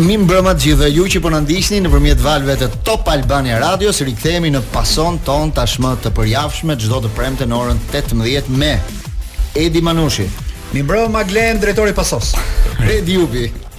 Mirëmbrëma të gjithë ju që po na ndiqni nëpërmjet valëve të Top Albania Radios, rikthehemi në pason tonë tashmë të përjavshme çdo të premte në orën 18 me Edi Manushin. Mirëmbrëma Glen, drejtori pasos. Redi Jubi.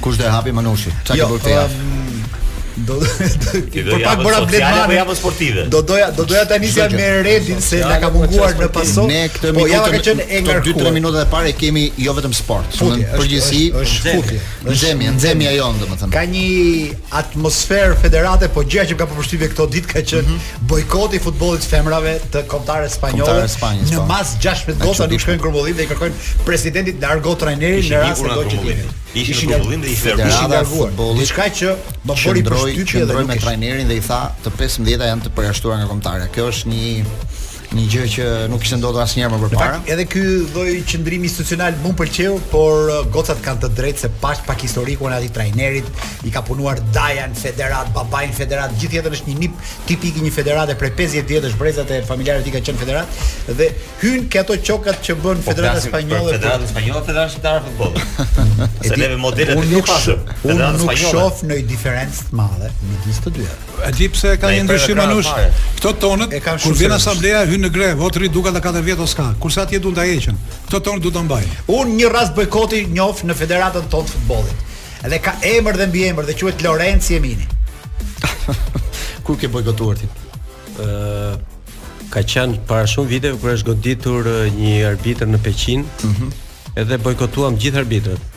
Kush do e hapë Manushi? Çka jo, ke bërë këtë javë? Um, do për pak bëra blet mane javë sportive do doja do doja ta nisja me Redin se na ka munguar në paso ne këtë po, ja ka qenë e ngarkuar 2-3 minutat e para kemi jo vetëm sport në përgjithësi është futje, nxemje, nxemja jonë domethënë ka një atmosferë federate po gjëja që ka bërë përshtypje këto ditë ka qenë mhm. Bojkoti i futbollit të femrave të kombëtares spanjolle në po. mas 16 goca nuk shkojnë në grumbullim dhe i kërkojnë presidentit largo trajnerin në rast se do të qenë. Ishin në grumbullim dhe ishin ishin larguar. Diçka që më bëri përshtypje dhe me trajnerin dhe i tha të 15-ta janë të përjashtuara nga kombëtarja. Kjo është një një gjë që nuk kishte ndodhur asnjëherë më përpara. Pak, edhe ky lloj qëndrimi institucional më pëlqeu, por uh, gocat kanë të drejtë se pak pak historikun e atij trajnerit i ka punuar daja në federatë, babai në federatë, gjithë jetën është një nip tipik i një federate prej 50 vjetësh, brezat e familjarëve të tij kanë qenë në federatë dhe hyn ke ato çokat që bën po, federata spanjolle. Federata spanjolle, federata shqiptare e futbollit. Se neve modelet nuk shoh, unë nuk shoh një diferencë të madhe midis të dyjave. E di pse e ka një ndryshim Manush. Këto tonët kur vjen asambleja hyjnë në grevë, o të rrijë Duka dhe katër vjet o s'ka. Kurse atje duan ta heqin. Këto tonët duan ta mbajnë. Unë një rast bojkoti njof në Federatën tonë të futbollit. Edhe ka emër dhe mbiemër dhe quhet Lorenc Jemini. Kur ke bojkotuar ti? Ëh ka qenë para shumë viteve kur është goditur një arbitër në Peqin. Mhm. Mm edhe bojkotuam gjithë arbitrat.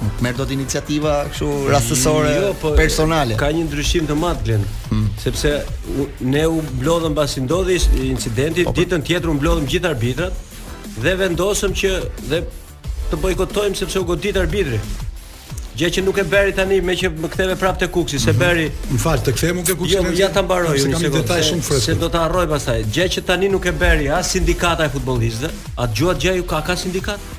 Nuk merr dot iniciativa kështu rastësore jo, po, personale. Ka një ndryshim të madh Glen, hmm. sepse u, ne u mblodhëm pasi ndodhi incidenti, po, po. ditën tjetër u mblodhëm gjithë arbitrat dhe vendosëm që do të bojkotojmë sepse u godit arbitri. Gjë që nuk e bëri tani meqë më ktheve prapë te Kuksi, s'e mhm. bëri. Më fal, të kthehemi ke Kuksi. Jo, ja ta mbaroj unë se e ke shumë fresh. Se do ta harroj pastaj. Gjë që tani nuk e bëri as sindikata e futbollistëve, atë gjuat gjë ju ka ka sindikatë.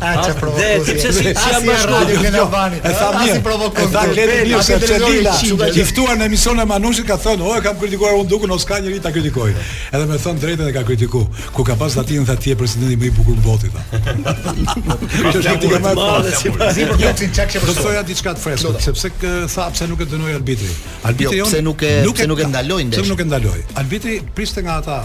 Ah ç'e provokon. Ti çe si çe më shkruaj në Albani. E tha mirë. Si provokon. E tha gjetë mirë se çe Lila. I ftuar në emisionin e Manushit ka thënë, "Oh, kam kritikuar unë Dukën, s'ka njeri ta kritikojë." Edhe me thënë të drejtën e ka kritiku. Kur ka pas datlindjen tha ti je presidenti më i bukur në botë tha. Kjo është kritika më e madhe. Si për këtë çka ke po thoja diçka të freskët, sepse tha pse nuk e dënoi arbitri. Arbitri jo, pse nuk e nuk e ndaloi ndeshjen. Pse nuk e ndaloi? Arbitri priste nga ata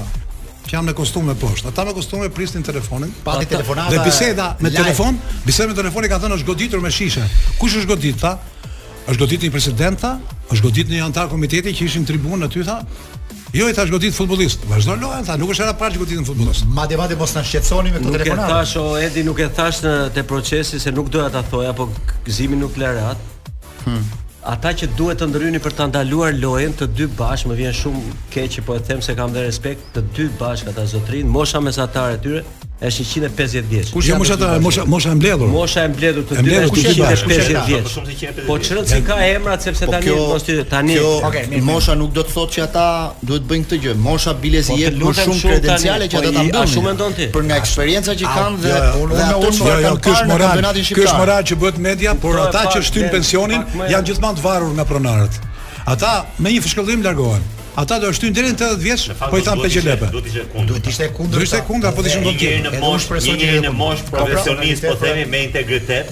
Që janë me kostume poshtë. Ata me kostume prisnin telefonin. Pati Ata- telefonata Dhe biseda me live. telefon, biseda me telefon i ka thënë është goditur me shishe. Kush është godit tha? Është godit një president tha, është godit një anëtar komiteti që ishin në tribunë aty tha. Jo i thash u godit futbollist. Vazhdo lojën tha, nuk është hera e parë që goditet futbollist. Madje madje mos na shqetësoni me këto telefonata. Nuk e thash o Edi, nuk e thash në te procesi se nuk doja ta thoja, po gëzimi nuk la rat. Hmm. Ata që duhet të ndërhynin për ta ndaluar lojën të dy bashkë, më vjen shumë keq që po e them se kam dhe respekt të dy bashkë ata zotërinj, mosha mesatare e tyre është 150 vjeç. Kush janë mosha ata? Mosha mosha e mbledhur. Mosha e mbledhur të dy është 150 vjeç. Po ç'rëndësi ka emrat sepse po tani mos ti tani. Okej, mosha nuk do të thotë që ata duhet të bëjnë këtë gjë. Mosha biles i po, jep më shumë kredenciale që po ata ta bëjnë. A shumë mendon ti? Për nga eksperienca që kanë dhe unë me unë jo, jo, ky është moral. Ky është moral që bëhet media, por ata që shtyn pensionin janë gjithmonë të varur nga pronarët. Ata me një fshkëllim largohen. Ata do shtyn deri në 80 vjeç, po i thanë peqe lepe. Duhet të ishte kundër. Duhet të ishte kundër. Duhet të ishte kundër, po të ishin do të. Edhe unë shpresoj që në mosh profesionist po themi me integritet.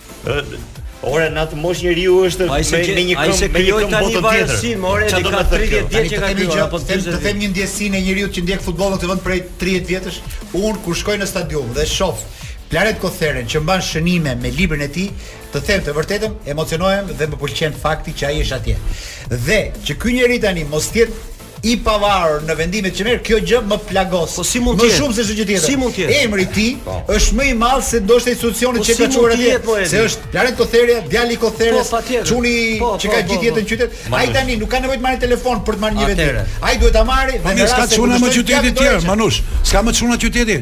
Ore në atë moshë njeriu është me me një këmbë, me një këmbë botën tjetër. Si more edhe ka 30 vjet që ka kemi gjë, po të të them një ndjesi të një njeriu që ndjek futboll në këtë vend prej 30 vjetësh, un kur shkoj në stadium dhe shoh Plarent Kotherjen që mban shënime me librin e tij, të them të vërtetën, emocionohem dhe më pëlqen fakti që ai është atje. Dhe që ky njeri tani mos të jetë i pavarur në vendimet që merr, kjo gjë më plagos. Po si mund të jetë? Më shumë se çdo gjë tjetër. Si mund të jetë? Emri i tij po. është më i madh se ndoshta institucioni po që e ka çuar atje. Po se është Plarent Kotherja, djali i Kotherjes, po, çuni po, që ka gjithë jetën në qytet. Ai tani nuk ka nevojë të marrë telefon për të marrë një vendim. Ai duhet ta marrë dhe në rast se çuna më qyteti të tjerë, Manush. S'ka më çuna qyteti.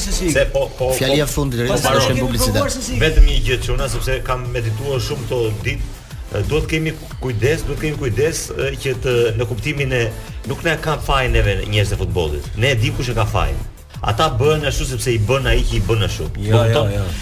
Se po po fjalia po, fundit rrimë se është në publicitet. Vetëm një gjë çuna sepse kam medituar shumë këto ditë duhet kemi kujdes, duhet kemi kujdes që të në kuptimin e nuk na ka fajin neve njerëz të futbollit. Ne e dim kush e ka fajin. Ata bëhen ashtu sepse i bën ai që i bën ashtu. Jo, jo, jo.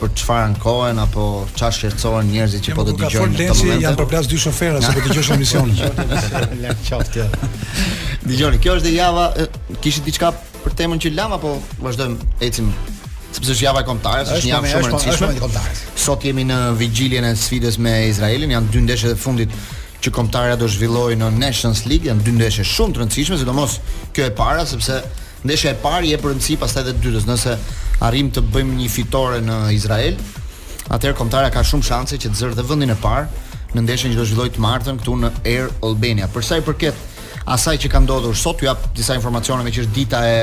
për çfarë ankohen apo çfarë shqetësohen njerëzit që po të dëgjojnë në këtë moment. Janë përplas dy shoferë se po dëgjojnë emisionin. Lë qoftë. Dëgjoni, kjo është java, kishit diçka për temën që lam apo vazhdojmë ecim sepse është java e kombëtares, është një javë shumë e rëndësishme. Sot jemi në vigjilje e sfidës me Izraelin, janë dy ndeshjet e fundit që kombëtarja do zhvillojë në Nations League, janë dy ndeshje shumë të rëndësishme, sidomos kjo e para sepse Ndeshja e parë jep rëndësi pastaj dhe të dytës, nëse arrijmë të bëjmë një fitore në Izrael, atëherë kombëtarja ka shumë shanse që të zërë dhe vendin e parë në ndeshjen që do zhvillojë të martën këtu në Air Albania. Për sa i përket asaj që ka ndodhur sot, ju jap disa informacione meqë është dita e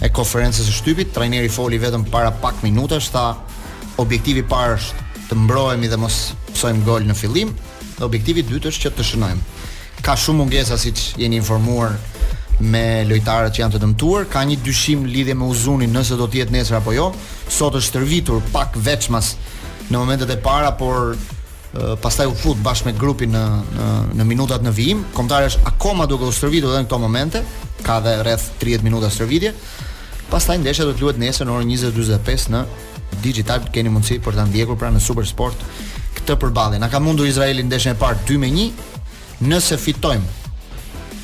e konferencës së shtypit, trajneri foli vetëm para pak minutash, tha objektivi i parë është të mbrohemi dhe mos pësojmë gol në fillim, dhe objektivi i dytë është që të shënojmë. Ka shumë mungesa siç jeni informuar me lojtarët që janë të dëmtuar, ka një dyshim lidhje me Uzunin nëse do të jetë nesër apo jo. Sot është stërvitur pak veçmas në momentet e para, por pastaj u fut bashkë me grupin në në në minutat në vijim. Kombëtarja është akoma duke u stërvitur edhe në këto momente, ka edhe rreth 30 minuta stërvitje. Pastaj ndeshja do të luhet nesër në orën 20:45 në Digitalb keni mundësi për ta ndjekur pra në Super Sport këtë përballje. Na ka mundur Izraeli ndeshjen e parë 2 me 1. Nëse fitojmë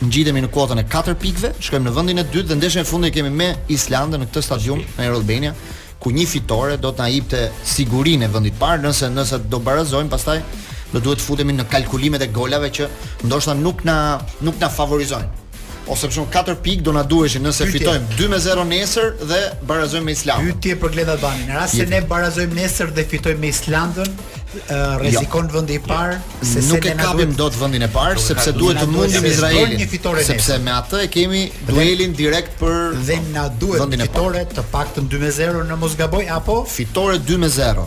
ngjitemi në kuotën e 4 pikëve, shkojmë në vendin e dytë dhe ndeshjen e fundit e kemi me Islandën në këtë stadium në Air Albania, ku një fitore do të na jepte sigurinë e vendit parë, nëse nëse do barazojmë pastaj do duhet të futemi në kalkulimet e golave që ndoshta nuk na nuk na favorizojnë. ose për shembull 4 pikë do na duheshin nëse Pyetje. fitojmë 2 me 0 nesër dhe barazojmë me Islandën. Pyetje për Gled Banin, në rast se ne barazojmë nesër dhe fitojmë me Islandën, rrezikon jo. vendi i parë jo. se nuk e kapim dot vendin e parë sepse duhet të mundim Izraelin sepse me atë e kemi duelin direkt për dhe na duhet fitore të paktën 2-0 në mos gaboj apo fitore 2-0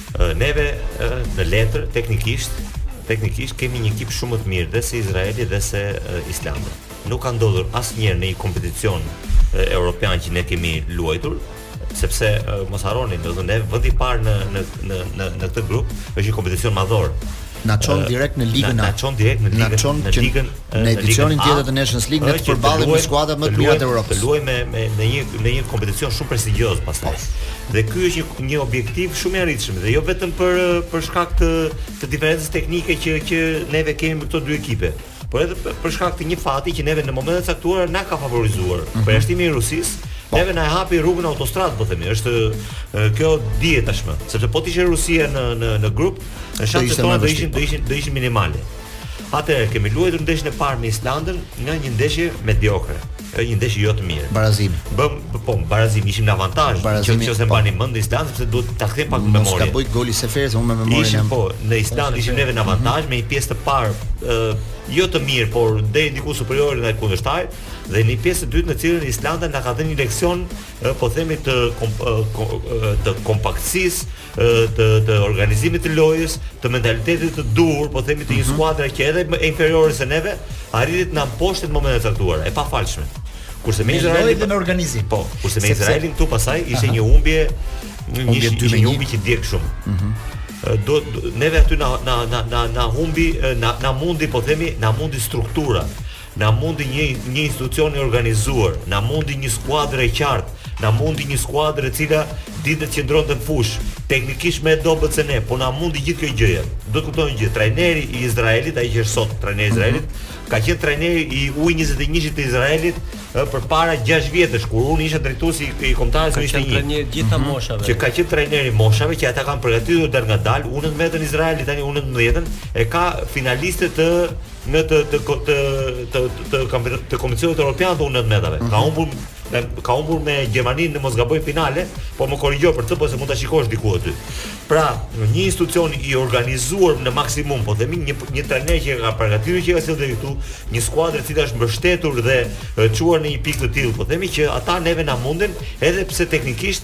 Neve në letër teknikisht teknikisht kemi një ekip shumë më të mirë dhe se Izraeli dhe se Islanda. Nuk ka ndodhur asnjëherë në një kompeticion europian që ne kemi luajtur sepse mos harroni, do të thonë vendi i parë në në në në këtë grup është një kompeticion madhor. Na çon uh, direkt në ligën A, na çon direkt në ligën A, na çon në ligën në edicionin tjetër të Nations League ne të përballemi me skuadrat më të mira të Evropës. Të luaj me me në një në një kompeticion shumë prestigjioz pastaj. Dhe ky është një një objektiv shumë i arritshëm dhe jo vetëm për për shkak të të diferencës teknike që që neve kemi me këto dy ekipe, por edhe për shkak të një fati që neve në momente të caktuara na ka favorizuar. Mm -hmm. Përjashtimi i Rusisë, po. neve na e hapi rrugën autostradë, po themi, është kjo dihet tashmë, sepse po të ishte Rusia në në në grup, ne shanset tona do ishin do ishin do ishin minimale. Atëherë kemi luajtur ndeshjen e parë me Islandën, ka një ndeshje mediokre. Ka një ndeshje jo të mirë. Barazim. Bëm, po, barazim ishim në avantazh. Barazim që nëse e mbani po. mend në Islandë sepse duhet ta kthejmë pak në memorie. Mos ka bërë gol Seferi se unë me memorien. Ishim po, në Islandë ishim neve në avantazh me një pjesë të parë, ë, jo të mirë, por deri diku superiore ndaj kundërshtarit dhe një pjesë të dytë në cilën Islanda na ka dhënë një leksion, po themi të të kompaktësisë, të të organizimit të lojës, të mentalitetit të duhur, po themi të një mhm. skuadre që edhe më inferiore se neve, arriti të na mposhtë në momente të caktuara, e pafalshme. Kurse me Izraelin dhe me organizim. Po, kurse me Izraelin këtu pastaj ishte një humbje, një humbje dy me një që djeg shumë. Mhm. Do neve aty na na na na humbi na na mundi po themi na mundi struktura. Na mundi një një institucion i organizuar, na mundi një skuadër e qartë, na mundi një skuadër e cila dinte të qëndronte në fushë, teknikisht më e dobët se ne, po na mundi gjithë kjo gjëja. Do të kuptojnë gjithë, trajneri i Izraelit, ai që është sot trajneri i mhm. Izraelit, mm -hmm. ka qenë trajneri i U21-shit të Izraelit përpara 6 vjetësh kur unë isha drejtuesi i kombëtares U21. Ka qenë trajneri i gjitha mhm. moshave. Që ka qenë trajneri i moshave që ata kanë përgatitur dalëngadalë, U19-ën Izraeli tani U19-ën e ka finaliste të në të të të të të, të, të, të Kampionatit Europian të U19-ave. Mm -hmm. Ka humbur me ka humbur me Gjermaninë në mos gaboj finale, po më korrigjo për këtë, po se mund ta shikosh diku aty. Pra, një institucion i organizuar në maksimum, po themi një një trajner që ka përgatitur që ka sjellë deri këtu, një skuadër e cila është mbështetur dhe çuar në një pikë të tillë, po themi që ata neve na mundën edhe pse teknikisht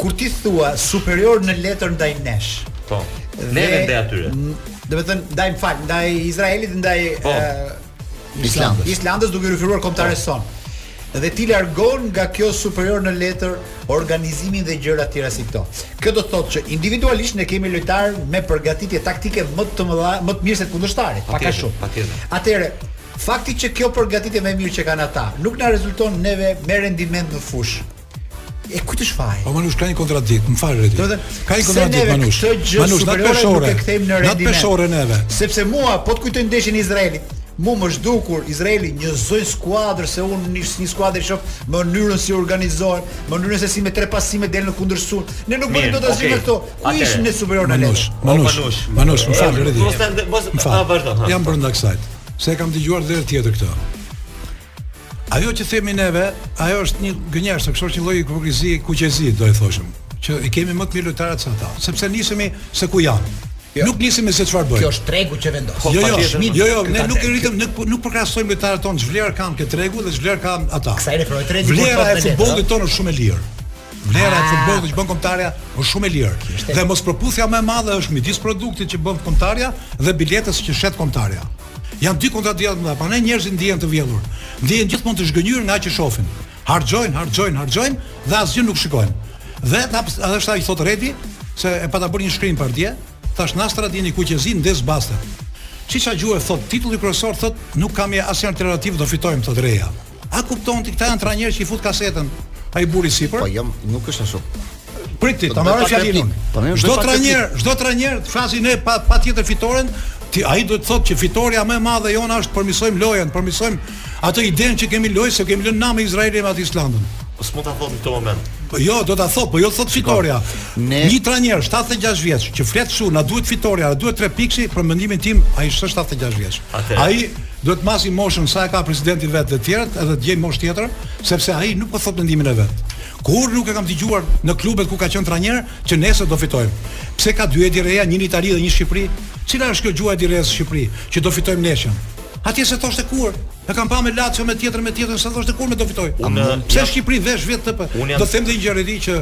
Kur ti thua superior në letër ndaj nesh. Po. Neve ndaj atyre. Domethënë ndaj, më fal, ndaj Izraelit ndaj Islandës. Islandës duke referuar kombëtares sonë. Dhe ti largon nga kjo superior në letër organizimin dhe gjëra të tjera si këto. Kjo do të thotë që individualisht ne kemi lojtarë me përgatitje taktike më të mëdha, më të mirë se kundërshtarët, pak a shumë. Patjetër. Atëherë, fakti që kjo përgatitje më e mirë që kanë ata, nuk na rezulton neve me rendiment në fushë. E kujt është faji? Po Manush ka një kontradiktë, më fal Redi. Ka një kontradiktë Manush. Manush në atë peshore. Në atë peshore neve. Sepse mua po të kujtoj ndeshjen e Izraelit. Mu më është dukur Izraeli një zonjë skuadër se unë një, një skuadër i shoh mënyrën si organizohen, mënyrën se si me tre pasime del në kundërsulm. Ne nuk bëjmë dot asnjë nga këto. Ku ishim superiorë në lojë? Manush, manush, manush, më fal, Redi. Më fal, jam brenda kësaj. Se e kam dëgjuar dhe tjetër këto. Ajo që themi neve, ajo është një gënjeshtër, kështu është një lloj hipokrizie kuqezi, do e thoshim, që i kemi më të mirë lojtarët se ata, sepse nisemi se ku janë. Jo. Nuk nisemi se çfarë bëjmë. Po është tregu që vendos. Jo, jo, jo, jo, ne nuk e rritëm, nuk nuk po krahasojmë lojtarët tanë ç'vlerë kanë këta te tregu dhe ç'vlerë kanë ata. Sa i referohem tregu po Vlera e futbollit tonë është shumë e lirë. Vlera e futbollit që bën kombëtarja është shumë e lirë. Dhe mospërputhja më e madhe është midis produktit që bën kombëtarja dhe biletës që shet kombëtarja. Janë dy kontradikta të mëdha. Prandaj njerëzit ndihen të vjedhur. Ndihen gjithmonë të zhgënjyer nga atë që shohin. Harxhojnë, harxhojnë, harxhojnë dhe asgjë nuk shikojnë. Edhe është siç thotë Redi, se e pata bërë një shkrim pardje, thashë Nastradini kuqezi ndez bastet. Shih ça gjuhe thotë, titulli kryesor thotë nuk kam asnjë alternativë do fitojmë thotë Reja. A kupton ti këta janë trajnerë që i fut kasetën ai burri sipër? Po jam, jo, nuk është ashtu. Prit ti, ta po marr fjalën unë. Po ne çdo trajner, çdo trajner të flasim ne pa patjetër fitoren, ti ai duhet të thotë që fitorja më e madhe jona është përmisojmë lojën, përmisojmë atë idenë që kemi lojë se kemi lënë nam me Izraelin me atë Islandën. Po s'mund ta thotë në këtë moment. Po jo, do ta thotë, po jo thotë fitorja. Ne një trajner 76 vjeç që flet kështu, na duhet fitorja, na duhet 3 pikë për mendimin tim, ai është 76 vjeç. Ai Duhet të masin moshën sa e ka presidenti vetë dhe të tjerët edhe të gjejnë moshë tjetër, sepse ai nuk po thotë mendimin e vet. Kurrë nuk e kam dëgjuar në klubet ku ka qenë trajner që nesër do fitojmë. Pse ka dy Edi Reja, një në Itali dhe një në Shqipëri? Cila është kjo gjuha e Edi Rejës në Shqipëri, që do fitojmë nesër? Atje s'e thoshte kurrë. E kam pa me Lacion, me tjetrën, me tjetrën, s'e thoshte kurrë ne do fitojmë. Pse në Shqipëri vesh vjet të do ta them dhe një gjë Edi që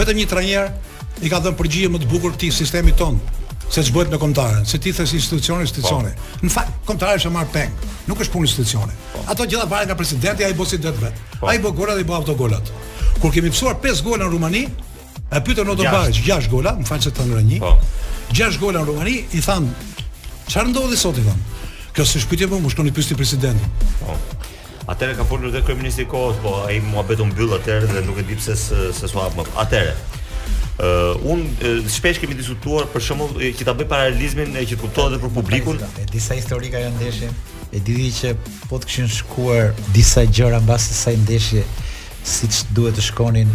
vetëm një trajner i ka dhënë përgjigje më të bukur këtij sistemit tonë se ç'bëhet me kombëtaren, se ti thua institucioni, institucioni. Po. Në fakt, kombëtarja është marr peng, nuk është punë institucioni. Po. Ato gjitha varen nga presidenti, ai bën si do vetë. Po. Ai bë golat, ai bë autogolat. Kur kemi pësuar 5 gola në Rumani, e pyetën Otto Bariç 6 gola, më falë se të hëngra një. Po. 6 gola në Rumani, i thanë çfarë ndodhi sot i thanë. Kjo s'është pyetje për mua, shkoni pyesni presidentin. Po. Atëherë ka folur dhe kryeministri i kohës, po ai muhabet u mbyll atëherë dhe nuk e di pse se se s'u hap më. Atëherë, ë uh, unë uh, shpesh kemi diskutuar për shembull që ta bëj paralelizmin që të kuptohet edhe për publikun. E di disa histori nga ajo ndeshje. E di që po të kishin shkuar disa gjëra mbas asaj ndeshje siç duhet të shkonin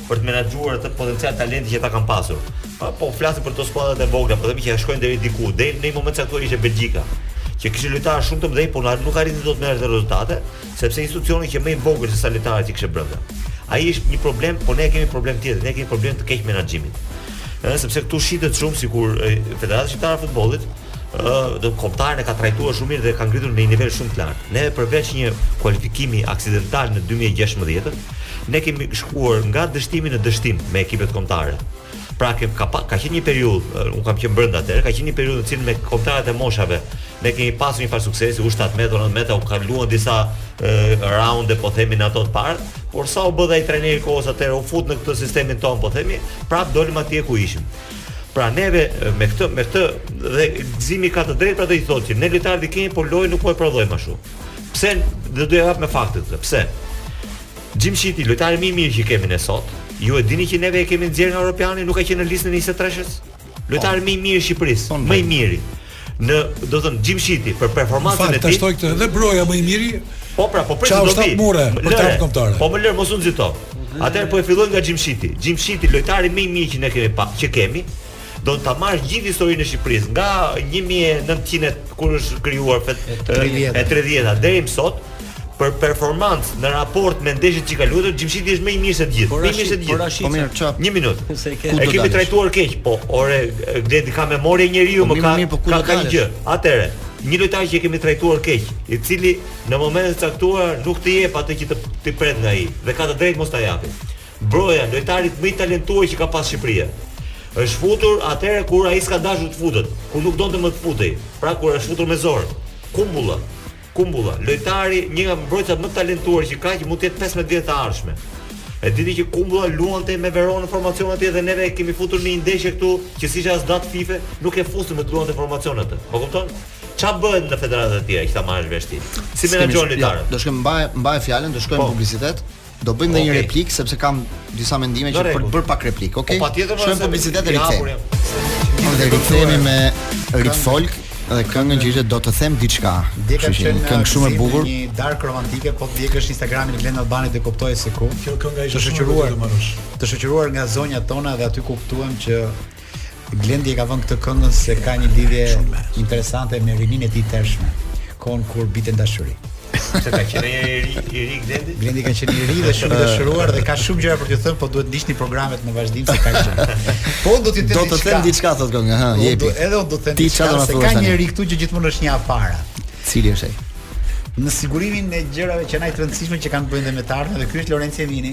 për të menaxhuar atë potencial talenti që ata kanë pasur. Pa, po flasim për to skuadrat e vogla, po themi që ja shkojnë deri diku. Deri në një moment të caktuar ishte Belgjika, që kishte lojtarë shumë të mëdhenj, por nuk arriti dot të merrte rezultate, sepse institucioni qe më i vogël se sa lojtarët që kishte brenda. Ai është një problem, por ne kemi problem tjetër, ne kemi problem të keqmenaxhimit. Edhe sepse këtu shitet shumë sikur Federata Shqiptare e Futbollit dhe kombëtaren e ka trajtuar shumë mirë dhe ka ngritur në një nivel shumë të lartë. Ne përveç një kualifikimi aksidental në 2016, ne kemi shkuar nga dështimi në dështim me ekipet kombëtare. Pra kem ka pa, ka qenë një periudhë, unë kam qenë brenda atëherë, ka qenë një periudhë në të cilën me kombëtaret e moshave ne kemi pasur një farë suksesi, U-17-a, 19-a, u kaluan disa e, raunde, po themi në ato të parat, por sa u bë ai trajneri i kohës atëherë u fut në këtë sistemin tonë, po themi, prapë dolëm atje ku ishim. Pra neve me këtë me këtë dhe Gëzimi ka të drejtë kur ai thotë që ne lojtarët i kemi por lojën nuk po e prodhojmë ashtu. Pse do ta jap me fakte këtë? Pse? Gjimshiti, lojtari më i mirë që kemi ne sot, ju e dini që neve e kemi nxjerrë nga Europiani, nuk ka qenë në listën e 23-shes. Lojtari më i mirë i Shqipërisë, më i miri. Në, do thoja Gjimshiti për performancën e tij. Fal, shtoj këtë, edhe Broja më i miri. Po pra, po prit do vij. Mure, për ta kontore. Po më lër mos u nxito. Atëherë po e filloj nga Gjimshiti. Gjimshiti lojtari më i mirë që ne kemi pa, që kemi. Do ta marrë gjithë historinë e Shqipërisë nga 1900 kur është krijuar e 30-ta deri më sot. për performancë në raport me ndeshjet që ka luajtur, Gjimshiti është më i mirë se të gjithë. Më i mirë se të gjithë. Po mirë, çap. Një minutë. E kemi trajtuar keq, po ore Gledi ka memorie njeriu, po më ka po ka ka një gjë. Atëhere, një lojtar që e kemi trajtuar keq, i cili në momentin e caktuar nuk të jep atë që të të pret nga ai dhe ka të drejtë mos ta japë. Broja, lojtari më i talentuar që ka pas Shqipëria. Është futur atëherë kur ai s'ka dashur të futet, kur nuk donte më të futej. Pra kur është futur me zor. Kumbulla. Kumbulla, lojtari, një nga mbrojtësat më të talentuar që ka që mund të jetë pesëmbëdhjetë vjet të ardhshme. E di ti që Kumbulla luante me Veronën në formacion atje dhe neve e kemi futur në një ndeshje këtu që siç as datë FIFA nuk e fusnim të luante formacion atë. Po kupton? Ç'a bëhet në federatat e tjera që ta marrësh vesh ti? Si menaxhon lojtarët? Do shkojmë mbaj mbaj fjalën, do shkojmë po. publicitet. Do bëj dhe një replik sepse kam disa mendime që për të bërë pak replik, okay? Po patjetër, po, shojmë publicitet e rikthehemi. Ne rikthehemi me Rit Folk dhe këngën që ishte do të them diçka. Dhe ka qenë këngë shumë e bukur. Një darkë romantike, po të ndjekësh Instagramin e Glen Albani dhe kuptoje se ku. Kjo kënga ishte shoqëruar, të shoqëruar nga zonjat tona dhe aty kuptuam që Glendi e ka vënë këtë këngën se ka një lidhje interesante me rininë e tij të hershme, kohën kur binte në dashuri. Se ka qenë një i ri, i ri Glendi? Glendi ka qenë i ri dhe shumë i dashuruar dhe ka shumë gjëra për të thënë, po duhet ndiqni programet në vazhdim se ka gjë. Po do të them Do të them diçka thotë kënga, ha, jepi. Edhe unë do të them diçka se ka njeri këtu që gjithmonë është një hap para. Cili është ai? Në sigurimin e gjërave që janë të rëndësishme që kanë të bëjnë me të ardhmen dhe ky është Lorenzo Vini.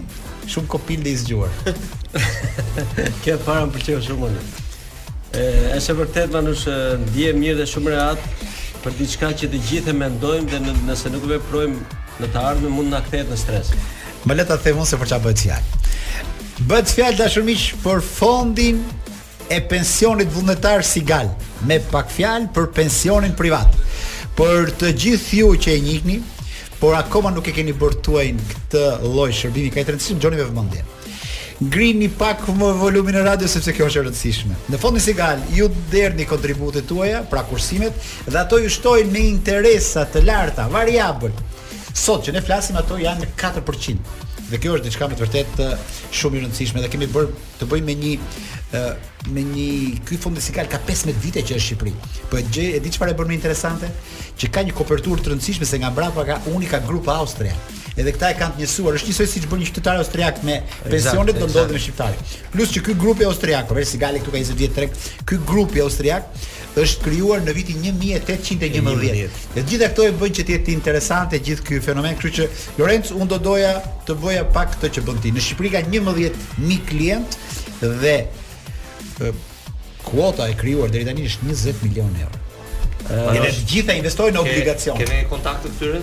Shumë kopil dhe i zgjuar. Kjo e para më pëlqeu shumë unë. Ë, është e vërtetë Manush, ndihem mirë dhe shumë rehat për diçka që të gjithë e mendojmë dhe në, nëse nuk veprojmë në të ardhmen mund na kthehet në stres. Më le ta them unë se për çfarë bëhet fjalë. Bëhet fjalë të dashur miq për fondin e pensionit vullnetar Sigal, me pak fjalë për pensionin privat. Për të gjithë ju që e njihni, por akoma nuk e keni bërë tuajin këtë lloj shërbimi kaq të rëndësishëm, dëgjoni me vëmendje. Ngrini pak më volumin e radios sepse kjo është e rëndësishme. Në fondin Sigal, ju derdhni kontributet tuaja, pra kursimet, dhe ato ju shtohen me interesa të larta, variabël. Sot që ne flasim ato janë 4%. Dhe kjo është diçka me të vërtetë shumë e rëndësishme dhe kemi bërë të bëjmë me një ë me një ky fond i Sigal ka 15 vite që është në Shqipëri. Po e gjej, e di çfarë e bën më interesante, që ka një koperturë të rëndësishme se nga brapa ka Uniqa Group Austria. Edhe këta e kanë të njësuar, është njësoj siç bën një qytetar austriak me pensionet do ndodhë me shqiptarin. Plus që ky grupi austriak, po po, Sigali këtu ka 20 vjet në treg, ky grupi austriak është krijuar në vitin 1811. Dhe të gjitha këto e bëjnë që të jetë interesante gjithë ky fenomen, kështu që Lorenz unë do doja të bëja pak këtë që bën ti. Në Shqipëri ka 11000 klientë dhe e, kuota e krijuar deri tani është 20 milionë euro. Edhe të gjitha investohen në obligacione. Kemi kontaktet e tyre?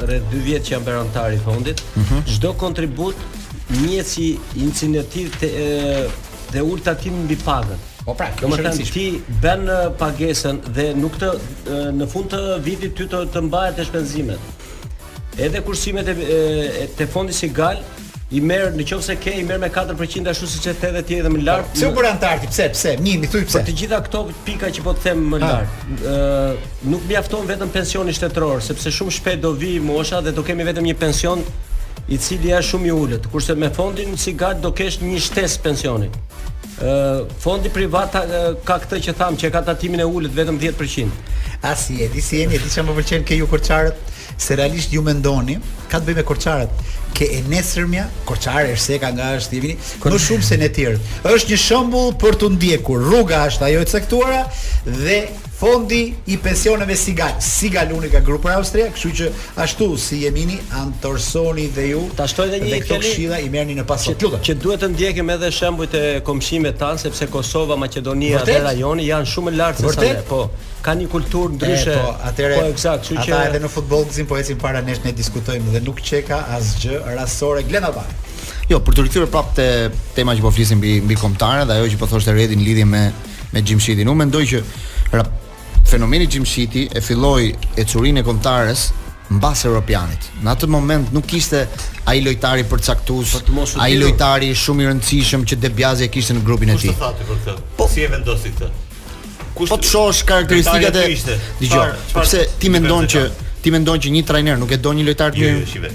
rreth 2 vjet që jam bërë anëtar i fondit. Çdo mm -hmm. kontribut njihet si incentiv e ul tatimin mbi pagën. Po pra, domethënë ti bën pagesën dhe nuk të në fund të vitit ty të, të mbahet te shpenzimet. Edhe kursimet e, e te fondi Sigal, I merr, në qoftë se ke, i merr me 4% ashtu siç e the dhe ti edhe më lart. Pse u bëra anëtar ti? Pse? Pse? Mi, mi thuj pse? Për të gjitha këto pika që po të them më lart, ë nuk mjafton vetëm pensioni shtetëror, sepse shumë shpejt do vi mosha dhe do kemi vetëm një pension i cili është shumë i ulët. Kurse me fondin Sigal do kesh një shtesë pensioni. Ë fondi privat ka këtë që tham që e ka tatimin e ulët vetëm 10%. A e di si, e di ça më pëlqen ke ju korçarët, se realisht ju mendoni, ka të bëjë me korçarët, ke e nesërmja, korçare është s'ka nga t'ia mbajë, më shumë se ne të tjerët. Është një shembull për t'u ndjekur. Rruga është ajo e caktuara dhe Fondi i pensioneve Sigal, Sigal Uniqa Group Austria, kështu që ashtu si Xhemi anëtarësohuni dhe ju. Ta shtoj edhe një dhe këto këshilla i merrni në paso. Që, që duhet të ndjekim edhe shembujt e komshive tan sepse Kosova, Maqedonia dhe rajoni janë shumë lart se sa ne. Po, ka një kulturë ndryshe. Po, atëre. Po, eksakt, kështu që ata edhe në futboll Gëzim po ecin para nesh ne diskutojmë dhe nuk s'ka asgjë rastësore Glena Bar. Jo, për t'u rikthyer prapë te tema që po flisim mbi mbi kombëtaren dhe ajo që po thoshte Redi në lidhje me me Xhimshitin. Unë mendoj që fenomeni Xhimshiti e filloi ecurinë te kombëtarja mbas europianit. Në atë moment nuk ishte ai lojtari përcaktues, Po të mos u ai ditur. lojtari shumë i rëndësishëm që De Biazi e kishte në grupin e Kush tij. të tha ty për këtë? Po si e vendosi këtë? Kush Po të shohësh karakteristikat lojtari e aty ishte? dëgjoj. Çfarë- çfarë Sepse ti mendon që diferencë ka? ti mendon që një trajner nuk e do një lojtar të Jo, mirë? jo, shife.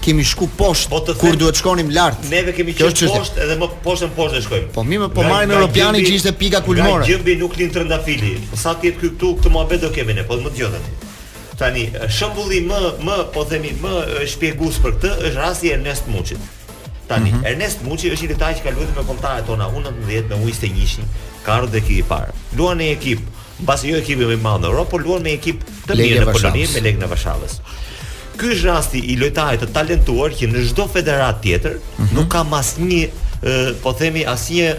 Kemi shku poshtë. Po kur duhet shkonim lart. Neve kemi qenë poshtë edhe më poshtë e poshtë do shkojmë. Po mirë, po marrim Europianin që ishte pika kulmore. Gjëmbi nuk lind trëndafili. Po sa të jetë ky këtu, këtë muhabet do kemi ne, po më dëgjon ti. Tani, shembulli më, më, po themi, më shpjegues për këtë, është rasti i Ernest Muçit. Tani, mm -hmm. Ernest Muçi është një lojtar që ka luajtur me kombëtaret tona U19 me U21, ka ardhur te ekipi i parë. Luan në ekip, Mbase jo ekipi më i madh në Europë, por luan me ekip të mirë në Poloni me Legian e Varshavës. Ky është rasti i lojtarit të talentuar që në çdo federatë tjetër mm -hmm. nuk kam asnjë po themi asnjë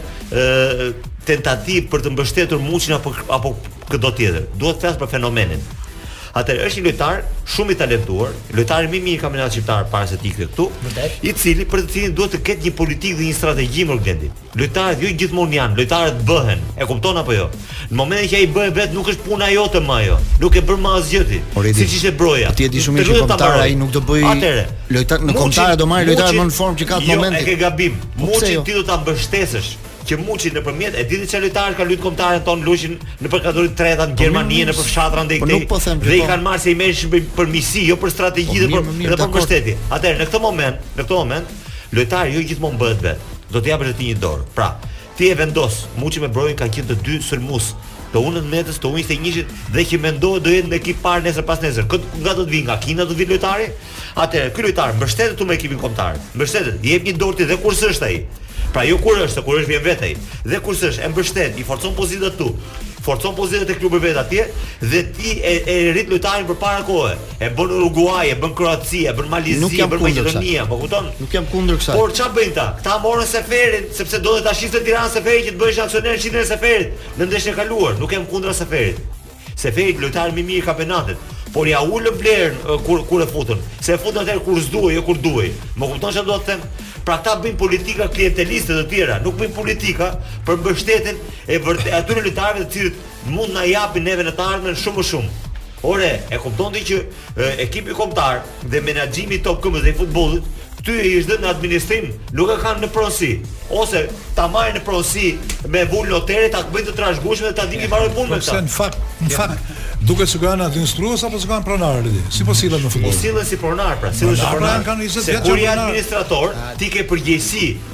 tentativë për të mbështetur Muçin apo apo këdo tjetër. Dua të flas për fenomenin. Atëherë është një lojtar shumë i talentuar, lojtari më i mirë i kampionatit shqiptar para se të ikte këtu, i cili për të cilin duhet të ketë një politikë dhe një strategji më gjendi. Lojtarët jo gjithmonë janë, lojtarët bëhen, e kupton apo jo? Në momentin që ai bëhet vetë nuk është puna jote më ajo. Nuk ke bërë më asgjë ti. Siç ishte Broja. Ti e di shumë mirë që kombëtar ai nuk do bëj. Atëre, lojtar në kombëtar do marrë lojtar më në formë që ka në momentin. Jo, e ke gabim. Po Muçi jo? ti do ta mbështesësh që Muçi ore e dini çfarë lojtarë ka lut kombëtarja jonë luajin nëpër kategori të treta në po Gjermani nëpër fshatra ndaj këtij. Po dhe i po. kanë marrë se i merrshin për miqësi, jo për strategji dhe për mbështetje. Atëherë në këtë moment, në këtë moment Lojtari jo gjithmonë bëhet vetë. Do të japësh dhe ti një dorë. Pra, ti e vendos, Muçi me Brojën kanë qenë të dy sulmues të U19-ës, të U21-shit dhe që mendohet do jenë në ekip parë nesër pasnesër. Këta nga do të vijë? Nga Kina do të vijë lojtari? Atëherë, ky lojtar mbështetet këtu me ekipin kombëtar. Mbështetet, i jep një dorë ti dhe kur s'është ai. Pra jo kur është, se kur është vjen vetë ai. Dhe kur s'është, e mbështet, i forcon pozitat këtu. Forcon pozitat e klubeve vetë atje dhe ti e e rrit lojtarin përpara kohe. E bën Uruguay, e bën Kroaci, e bën Mali i Zi, e bën Maqedoni, më kupton? Nuk jam kundër kësaj. Por ça bëjnë këta? Këta morën Seferin sepse do ta shiste Tirana Seferin që të bëhesh aksioner në shitjen e Seferit në ndeshjen e kaluar. Nuk jam kundra Seferit. Seferi lojtari më i mirë i kampionatit. Por ia ulën vlerën kur kur e futën. Se e futën atëherë kur s'duhej, jo kur duhej. Më kupton çfarë do të them? Pra këta bëjnë politika klienteliste të tjera, nuk bëjnë politika për mbështetjen e vërtetë atyre lojtarëve të cilët mund të na japin neve në të ardhmen shumë më shumë. Ore, e kupton ti që e, ekipi kombëtar dhe menaxhimi i topkëmbës dhe i futbollit këtyre u është dhënë në administrim, nuk e kanë në pronësi. Ose ta marrin në pronësi me vulë noteri, ta bëjnë të trashëgueshme dhe ta dimë marrë punë me ta. Në fakt, në fakt, duket s'e kanë administrues po e kanë pronar aty. Si po sillen në futboll? Po sillen si pronar, pra, sillen si pronar. Pra, kanë 20 vjet që janë administrator, ti ke përgjegjësi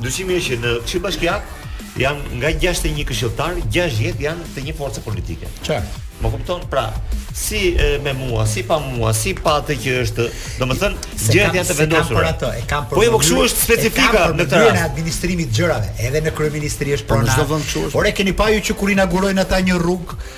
Ndryshimi është që në Këshill Bashkiak janë nga 61 këshilltarë, 60 janë të një force politike. Qartë. Më kupton? Pra, si e, me mua, si pa mua, si pa atë që është, domethënë Se gjërat kam- janë të se kam vendosura. për atë, e kam për Po jo, po kështu mënyrë- është e kam specifika për në këtë mënyrën e rast. administrimit të gjërave. Edhe në kryeministri është Po, në pronar. çdo vend kështu është. Ore keni pa ju që kur inaugurojnë ata një rrugë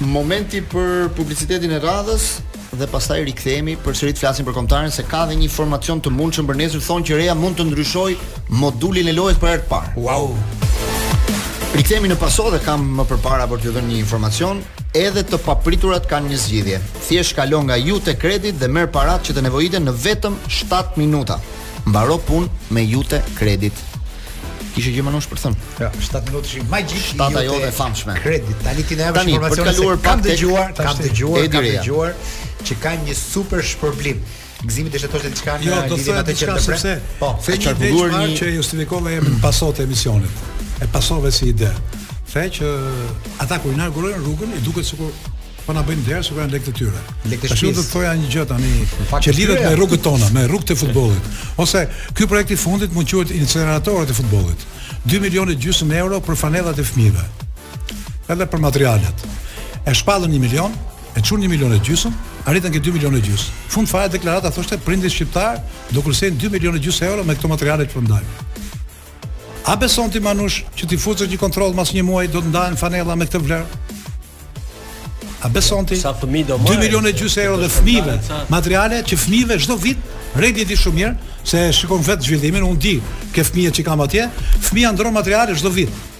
Momenti për publicitetin e radhës dhe pastaj rikthehemi përsëri të flasim për kombëtaren se ka dhe një informacion të mundshëm për nesër thonë që Reja mund të ndryshojë modulin e lojës për herë të parë. Wow. Rikthehemi në Paso dhe kam më përpara për t'ju dhënë një informacion, edhe të papriturat kanë një zgjidhje. Thjesht kalo nga Iute Credit dhe merr paratë që të nevojiten në vetëm 7 minuta. Mbaro punë me Iute Credit. Kishe gjë Manush për të thënë. Ja, 7 minuta ishin magjike. Shtata jote e famshme. Kredit. Tani ti na jep informacione se kam dëgjuar, kam dëgjuar, kam dëgjuar që ka një super shpërblim. Gëzimi të thoshte diçka në jo, lidhje me atë që të bëre. Po, se ka qarkulluar një që justifikova emrin mm. pasot e emisionit. E pasove si ide. The që ata kur inaugurojnë rrugën i duket sikur po na bëjnë nder sikur janë lekë të tyre. Lekë të shtëpisë. Ashtu do thoja një gjë tani, që lidhet me rrugët tona, me rrugët e futbollit. Ose ky projekt i fundit mund të quhet inceneratorët e futbollit. 2 milionë gjysmë euro për fanellat e fëmijëve. Edhe për materialet. E shpallën 1 milion, e çun 1 milion e gjysmë, arritën ke 2 milion e gjysmë. Fund fare deklarata thoshte prindërit shqiptarë do kursejnë 2 milion e gjysmë euro me këto materiale që po ndajmë. A beson ti Manush që t'i futësh një kontroll mas një muaji do të ndahen fanella me këtë vlerë? A beson ti? Sa fëmijë do marrin? 2 milionë e gjysë euro dhe fëmijëve, materiale që fëmijëve çdo vit Redi di shumë mirë se shikon vetë zhvillimin, unë di ke fëmijët që kam atje, fëmija ndron materiale çdo vit.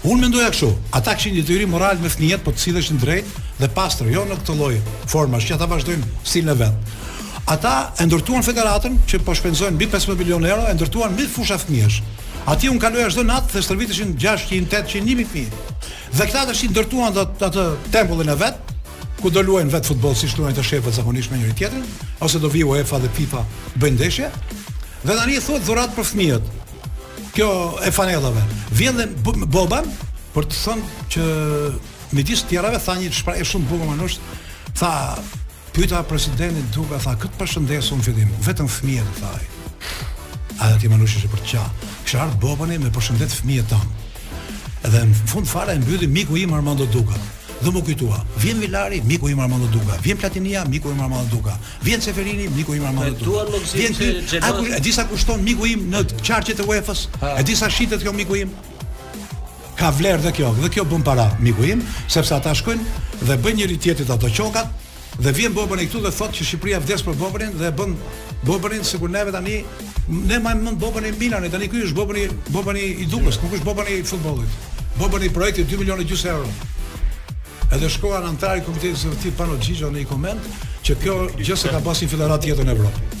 Unë mendoj kështu, ata kishin detyrim moral me fëmijët po të silleshin drejt dhe pastër, jo në këtë lloj formash që ata vazhdojnë stilin e vet. Ata e ndërtuan federatën që po shpenzojnë mbi 15 milionë euro, e ndërtuan mbi fusha fëmijësh. Atje unë kaloja çdo natë dhe stërviteshin 600, 800, 1000 fëmijë. Dhe këta tash i ndërtuan atë, atë tempullin e vet, ku do luajnë vet futboll siç luajnë shefat zakonisht me njëri tjetrin, ose do vijë UEFA dhe FIFA bëjnë ndeshje. Dhe tani i thuhet dhuratë për fëmijët. Kjo e fanellave. Vjen dhe Boban për të thënë që midis tjerave tha një shprehje shumë bukur manush, tha pyeta presidentin Duka tha kë të përshëndes në fillim, vetëm fëmijët tha ai. A di ti manush është për të qa. Kishte ardhë Bobani me përshëndet fëmijët tanë. Edhe në fund fare e mbylli miku im Armando Duka. Dhe m'u kujtua, vjen Vilari, miku im Armando Duka, vjen Platinia, miku im Armando Duka, vjen Ceferini, miku im Armando Duka. Vjen ty, a e di sa kushton miku im në qarqet të UEFA-s? E di sa shitet kjo miku im? Ka vlerë dhe kjo, dhe kjo bën para miku im, sepse ata shkojnë dhe bëjnë njëri tjetrit ato qokat, Dhe vjen Bobani këtu dhe thotë që Shqipëria vdes për Bobanin dhe e bën Bobanin sikur neve tani ne majmë mend Bobanin e Milanit, tani ky është Bobani, Bobani i Dukës, nuk është Bobani i futbollit. Bobani i projektit 2 milionë e gjysë euro. Edhe shkruan anëtari i Komitetit Ekzekutiv Pano Xhixho në një koment që kjo gjë s'e ka bërë asnjë federatë tjetër në Evropë.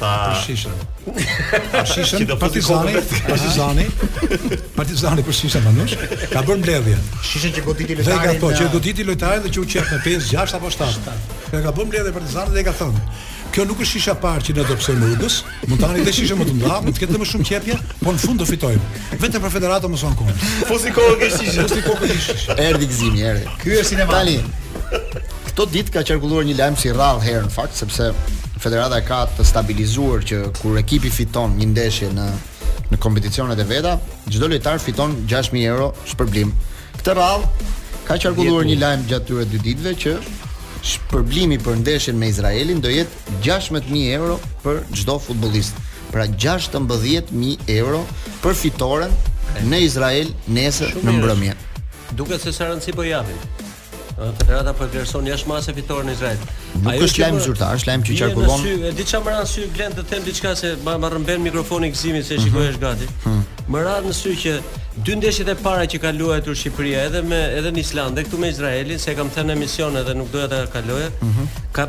Ta për shishën. Për shishën Partizani, Partizani. Partizani për shishën Manush ka bërë mbledhje. Shishën që goditi lojtarin. Dhe ka po që goditi lojtarin dhe që u qep me 5, 6 apo 7. Dhe ka bërë mbledhje Partizani dhe ka thonë Kjo nuk është shisha e parë që ne do pësojmë rrugës, mund të na vijnë dhe shisha më të mdha, mund të ketë më shumë qepje, po në fund do fitojmë. Vetëm për federatën më s'kanë kohë. Po si kohë ke shish, po si kohë ke shish. Erdhi gëzimi, erdhi. Ky është sinema. Tani. Këto ditë ka qarkulluar një lajm si rrallë herë në fakt sepse federata e ka të stabilizuar që kur ekipi fiton një ndeshje në në kompeticionet e veta, çdo lojtar fiton 6000 euro shpërblim. Këtë radhë ka qarkulluar një lajm gjatë këtyre dy ditëve që shpërblimi për ndeshjen me Izraelin do jetë 16000 euro për çdo futbollist. Pra 16000 euro për fitoren në Izrael nesër në mbrëmje. Duket se sa rëndësi po japin. Federata po e vlerëson jashtë masë fitoren në Izrael. Nuk Ajo është lajm zyrtar, është lajm që qarkullon. E di çfarë më ra në sy Glen të them diçka se ma ma rrëmben mikrofonin Gëzimi se shikoj mhm. është gati. Mhm. Më ra në sy që dy ndeshjet e para që ka luajtur Shqipëria edhe me edhe në Islandë këtu me Izraelin, s'e kam thënë në emision edhe nuk doja ta kaloja. Mhm. Ka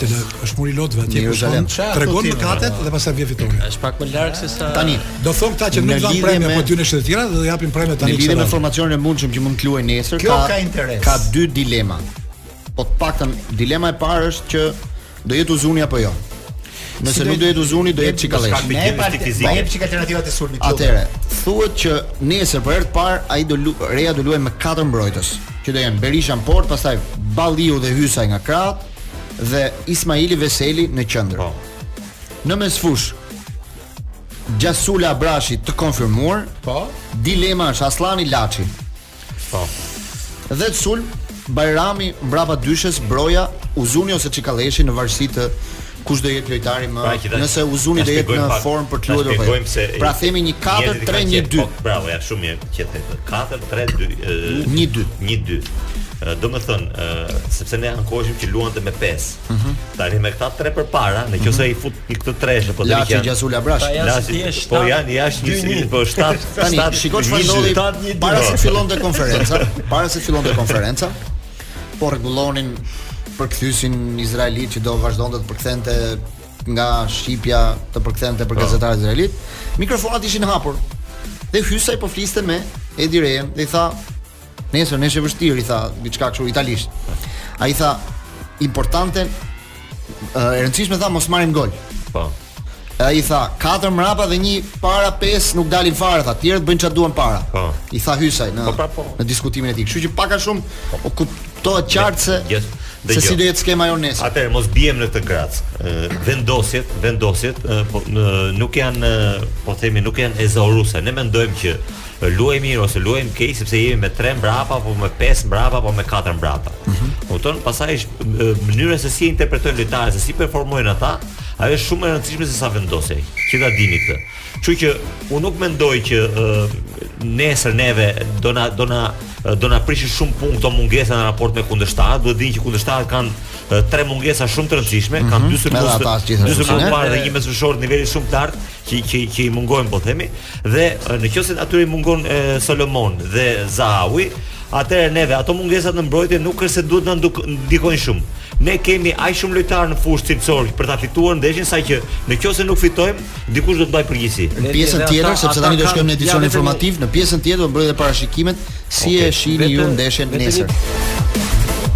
Dela është muri lotëve atje ku shkon. Tregon mëkatet dhe pastaj vjen fitore. Është pak më larg se sa tani. Do thon këta që nuk kanë premie apo dy ndeshje të tjera dhe do japin premie tani. Në lidhje me formacionin e mundshëm që mund të luajë nesër, ka ka interes. Ka dy dilema. Po të paktën dilema e parë është që do jetë Uzuni apo jo. Nëse nuk do jetë Uzuni, do jetë Çikalleshi. Shkak të gjendjes fizike. Na jep çik alternativat e sulmit. Atëre, thuhet që nesër për herë të parë ai do Reja do luajë me katër mbrojtës, që do janë Berisha në portë, pastaj Balliu dhe Hysaj nga krahët dhe Ismaili Veseli në qendër. Po. Në mesfushë Gjasula Abrashi të konfirmuar. Po. Dilema është Asllani Laçi. Po. Dhe në sulm Bajrami mbrapa dyshes Broja Uzuni ose Çikalleshi në varësi të kush do jetë lojtari më pra, kita, nëse Uzuni do jetë në formë për të luajtur apo jo. Pra themi një 4-3-1-2. Po, bravo, ja shumë mirë që the. 4-3-2 1-2. 1-2. Domethënë, sepse ne ankoheshim që luante me 5 Mhm. Tani me këta tre përpara, në qoftë se mhm. i fut në këtë treshë po të ligja. Laçi Gjasula Abrashi. Laçi po janë jashtë një sili po shtat. Tani shikoj çfarë ndodhi para se fillonte konferenca, para se fillonte konferenca. Po rregullonin përkthyesin izraelit që do vazhdonte të përkthente nga shqipja të përkthente për po. gazetarët izraelit. Mikrofonat ishin hapur. Dhe Hysaj po fliste me Edi Rejën dhe i tha Nesër ndeshje e vështirë i tha diçka kështu italisht. Ai tha importante e rëndësishme tha mos marrim gol. Po. Ai i tha katër mrapa dhe një para pesë nuk dalin fare tha, tjerët bëjnë çfarë duan para. Po. I tha Hysaj në po, pra, po. në diskutimin e tij. Kështu që pak a shumë po. o kuptohet qartë se yes. Dhe se si do jetë skema jonë nesër. Atëherë mos biem në këtë grackë. Vendosjet, vendosjet po, nuk janë po themi nuk janë ezauruese. Ne mendojmë që luajmë mirë ose luajmë keq sepse jemi me 3 mbrapa apo me 5 mbrapa apo me 4 mbrapa. Mm -hmm. Kupton? Pastaj mënyra se si e interpretojnë lojtarët, se si performojnë ata, ajo është shumë e rëndësishme se sa vendosja. Që ta dini këtë. Kështu që unë nuk mendoj që uh, nesër neve do na do na do na prishë shumë punë këto mungesa në raport me kundërshtarët, duhet ta dimë që kundërshtarët kanë tre mungesa shumë të rëndësishme, mm -hmm. kanë dy sulmues, dy sulmues të parë dhe një mesfushor niveli shumë të lartë, që që që i mungojnë po themi dhe në qoftë se atyre i mungon e, Solomon dhe Zahawi, atëherë neve ato mungesat në mbrojtje nuk është se duhet na ndikojnë shumë. Ne kemi aq shumë lojtarë në fushë cilësorë për ta fituar ndeshjen saqë në qoftë se nuk fitojmë, dikush do të mbajë përgjegjësi. Në pjesën tjetër, sepse tani do të shkojmë në edicion informativ, në pjesën tjetër do të bëjmë edhe parashikimet si okay. e shihni ju ndeshjen nesër.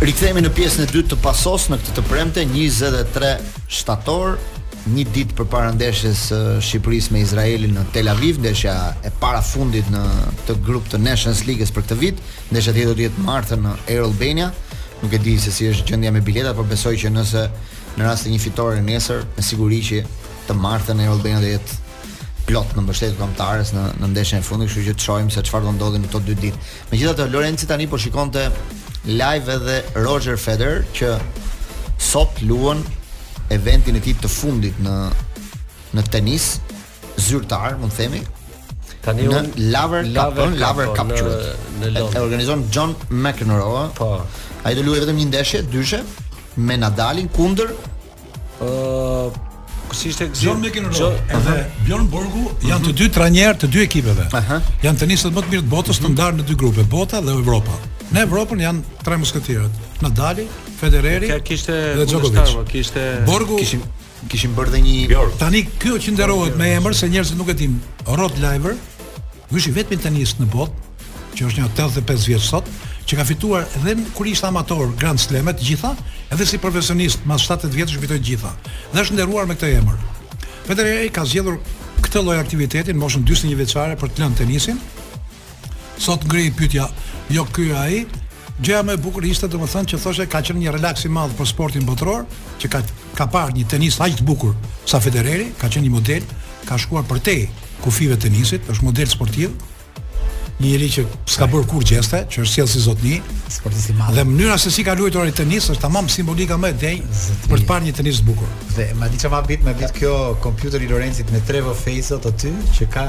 Rikthehemi në pjesën e dytë të pasos në këtë të premte 23 shtator, një ditë përpara ndeshjes së Shqipërisë me Izraelin në Tel Aviv, ndeshja e parafundit në këtë grup të Nations League-s për këtë vit. Ndeshja tjetër do të jetë martën në Air Albania. Nuk e di se si është gjendja me biletat, por besoj që nëse në rast të një fitore nesër, me siguri që të martën Air Albania do jetë plot në mbështetje të kombëtares në në ndeshjen e fundit, kështu që të shohim se çfarë do ndodhi në këto dy ditë. Megjithatë Lorenci tani po shikonte live edhe Roger Federer që sot luan eventin e tij të fundit në në tenis zyrtar, mund të themi. Tani në Laver Cup, në Laver Cup në, në Londër. E organizon John McEnroe. Po. Ai do luajë vetëm një ndeshje, dyshe me Nadalin kundër Ëh, si ishte John McEnroe edhe Bjorn Borgu janë të mhm. dy trajnerë të dy ekipeve. Aha. Janë tenisët më të mirë të botës të mhm. ndarë në dy grupe, bota dhe Evropa. Në Evropën janë tre musketjerët, Nadali, Federeri ja, kishte, dhe Djokovic. Kishte Borgu kishim kishim bërë dhe një Bjorn. Tani kjo që nderohet me emër se njerëzit nuk e dinë, Rod Laver, Ky është i vetmi tenist në botë, që është një tetëdhjetë e pesë vjeç sot, që ka fituar edhe kur ishte amator Grand Slam-et të gjitha, edhe si profesionist mas shtatë tetë vjetësh i fitoi të gjitha dhe është nderuar me këtë emër. Federeri ka zgjedhur këtë lloj aktiviteti në moshën dyzet e një vjeçare për të lënë tenisin. Sot ngrihet pyetja, jo ky ai, Gjëja më e bukur ishte domethënë që thoshe ka qenë një relaks i madh për sportin botëror, që ka ka parë një tenis aq të bukur sa Federeri, ka qenë një model, ka shkuar përtej kufive të tenisit, është model sportiv. Një njeri që s'ka bërë kurrë gjeste, që është sjell si zotni, sportist i madh. Dhe mënyra se si ka luajtur ai tenis është tamam simbolika më e denjë për të parë një tenis të bukur. Dhe më, di çfarë më habit, më habit ky kompjuteri Lorencit me Trevo Face aty që ka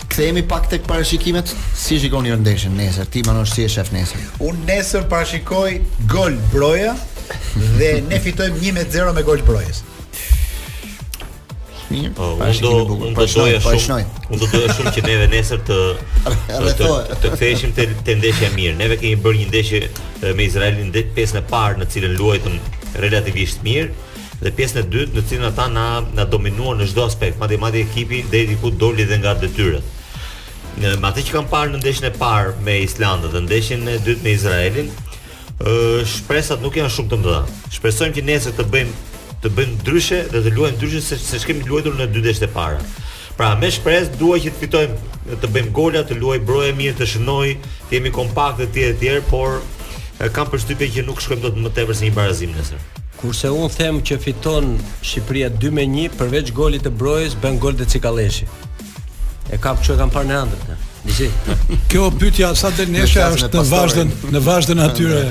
Kthehemi pak tek parashikimet. Si shikoni ju ndeshjen nesër? Timi si e shef nesër? Un nesër parashikoj gol Broja dhe ne fitojmë 1-0 me gol Brojës. Mirë. Po, unë do unë do doja shumë. Unë do doja shumë që neve nesër të të të ktheheshim te te ndeshja mirë. Neve kemi bërë një ndeshje me Izraelin dhe pjesën e parë në cilën luajtëm relativisht mirë. dhe pjesën e dytë në të cilën ata na na dominuan në çdo aspekt, madje madje ekipi deri diku doli dhe nga detyrat. Me atë që kam parë në ndeshjen e parë me Islandën dhe ndeshjen e dytë me Izraelin, ë shpresat nuk janë shumë të mëdha. Shpresojmë që nesër të bëjmë të bëjmë ndryshe dhe të luajmë ndryshe se ç'kemi luajtur në dy ndeshjet e para. Pra, me shpresë, dua që të fitojmë, të bëjmë gola, të luajë broja mirë, të shënojë, të jemi kompakt etj etj, por kam përshtypjen që nuk shkojmë dot më tepër se një barazim nesër. Kurse un them që fiton Shqipëria 2 me 1, përveç golit të Brojës, bën gol dhe Cikalleshi. E kam çu e kam parë në ëndër. Dizi. Kjo pyetja sa del ndeshja është në vazhdën, në vazhdën e atyre.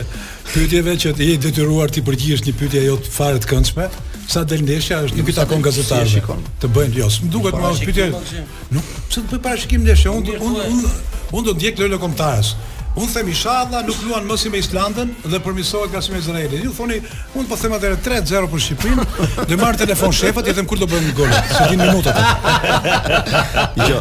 Pyetjeve që je i detyruar t'i përgjigjesh një pyetje jo fare të këndshme, sa del ndeshja është nuk i takon gazetarëve. Të bëjnë jo, më duket më pyetje. Nuk pse të bëj parashikim ndeshje, unë unë unë unë do të ndjek lojën e kombëtares. Unë them inshallah nuk luan më si me Islandën dhe përmirësohet nga si me Izraelin. Ju thoni, unë po them atëre 3-0 për Shqipërinë, dhe marr telefon shefat, i them kur do bëjmë gol. S'i di minutat. Jo.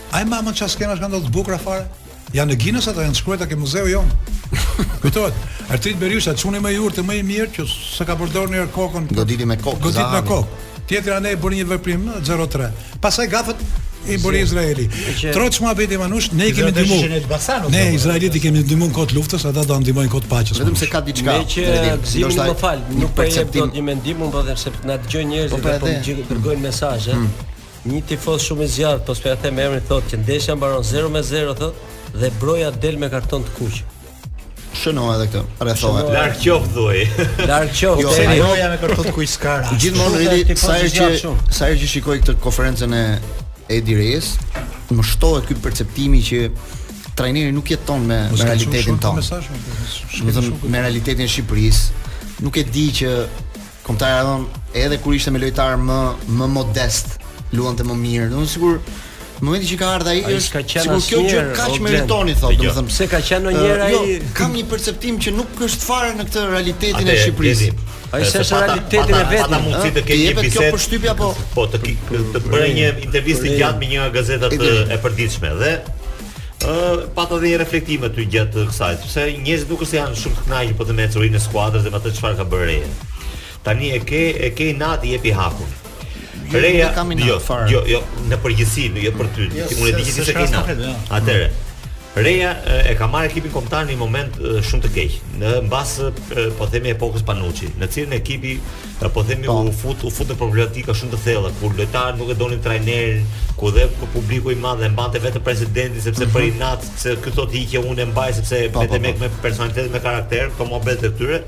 Aj mama ça skenash ka ndodh bukur fare. Janë në Guinness ato, janë shkruar tek muzeu jonë. Kujtohet. Etrit Berisha çuni më i urtë, më i mirë që s'e ka përdorur kokën. Goditi me kokë. Godit me kokë. Tjetri anë bëri një veprim 0-3. Pastaj gafët i bëri Izraeli. Troç mua bëti Manush, ne i kemi ndihmu. Ne Izraelit i kemi ndihmu kohës luftës, ata do ndihmojnë kohës paqes. Vetëm se ka diçka. Meqë Gëzimi më fal, nuk po jep dot një mendim, unë po them se na dëgjojnë njerëzit po, po, apo dërgojnë mesazhe. Hmm. Një tifoz shumë i zjarrtë, po s'po ja them emrin, thotë që ndeshja mbaron zero me zero thotë dhe Broja del me karton të kuq. Shënoj edhe këtë. Rrethoj. Larg qoftë thuaj. Larg qoftë. Jo, se Broja me karton të kuq s'ka rast. Gjithmonë rriti sa herë që sa herë që shikoj këtë konferencën e Edi Rejës, më shtohet ky perceptimi që trajneri nuk jeton me, me realitetin tonë. Me realitetin e Shqipërisë. Nuk e di që Kombëtarja jonë edhe kur ishte me lojtarë më më modestë, luante më mirë. Domethënë sikur në momentin që ka ardhur ai është ka qenë sikur kjo gjë kaq meritoni thotë, domethënë pse ka qenë ndonjëherë ai jo, kam një perceptim që nuk është fare në këtë realitetin e Shqipërisë. Ai është në realitetin e vet. Ata mund të kenë një bisedë. Kjo përshtypja po po ti ke bërë një intervistë të gjatë me një gazetë të përditshme dhe Uh, pata dhe një reflektim aty gjatë kësaj, sepse njerëzit nuk është se janë shumë të kënaqur për të me ecurinë e skuadrës dhe me atë çfarë ka bërë Reja. Tani e ke e ke inat jepi hakun. Jo, Reja, jo, jo, jo, në përgjithësi, jo për ty, jo, ti mund të di gjithsesi ke inat. Jo. Atëre. Reja e ka marrë ekipin kombëtar në një moment shumë të keq, në mbas po themi epokës Panuçi, në të cilin ekipi Ta po themi po. u fut u fut në problematika shumë të thella kur lojtarët nuk e donin trajnerin, ku dhe publiku i madh e mbante vetëm presidenti sepse mm -hmm. për mhm. inat se ky thotë hiqe unë e mbaj sepse po, po, vetëm po, po. me personalitet me karakter, këto muhabetet e tyre.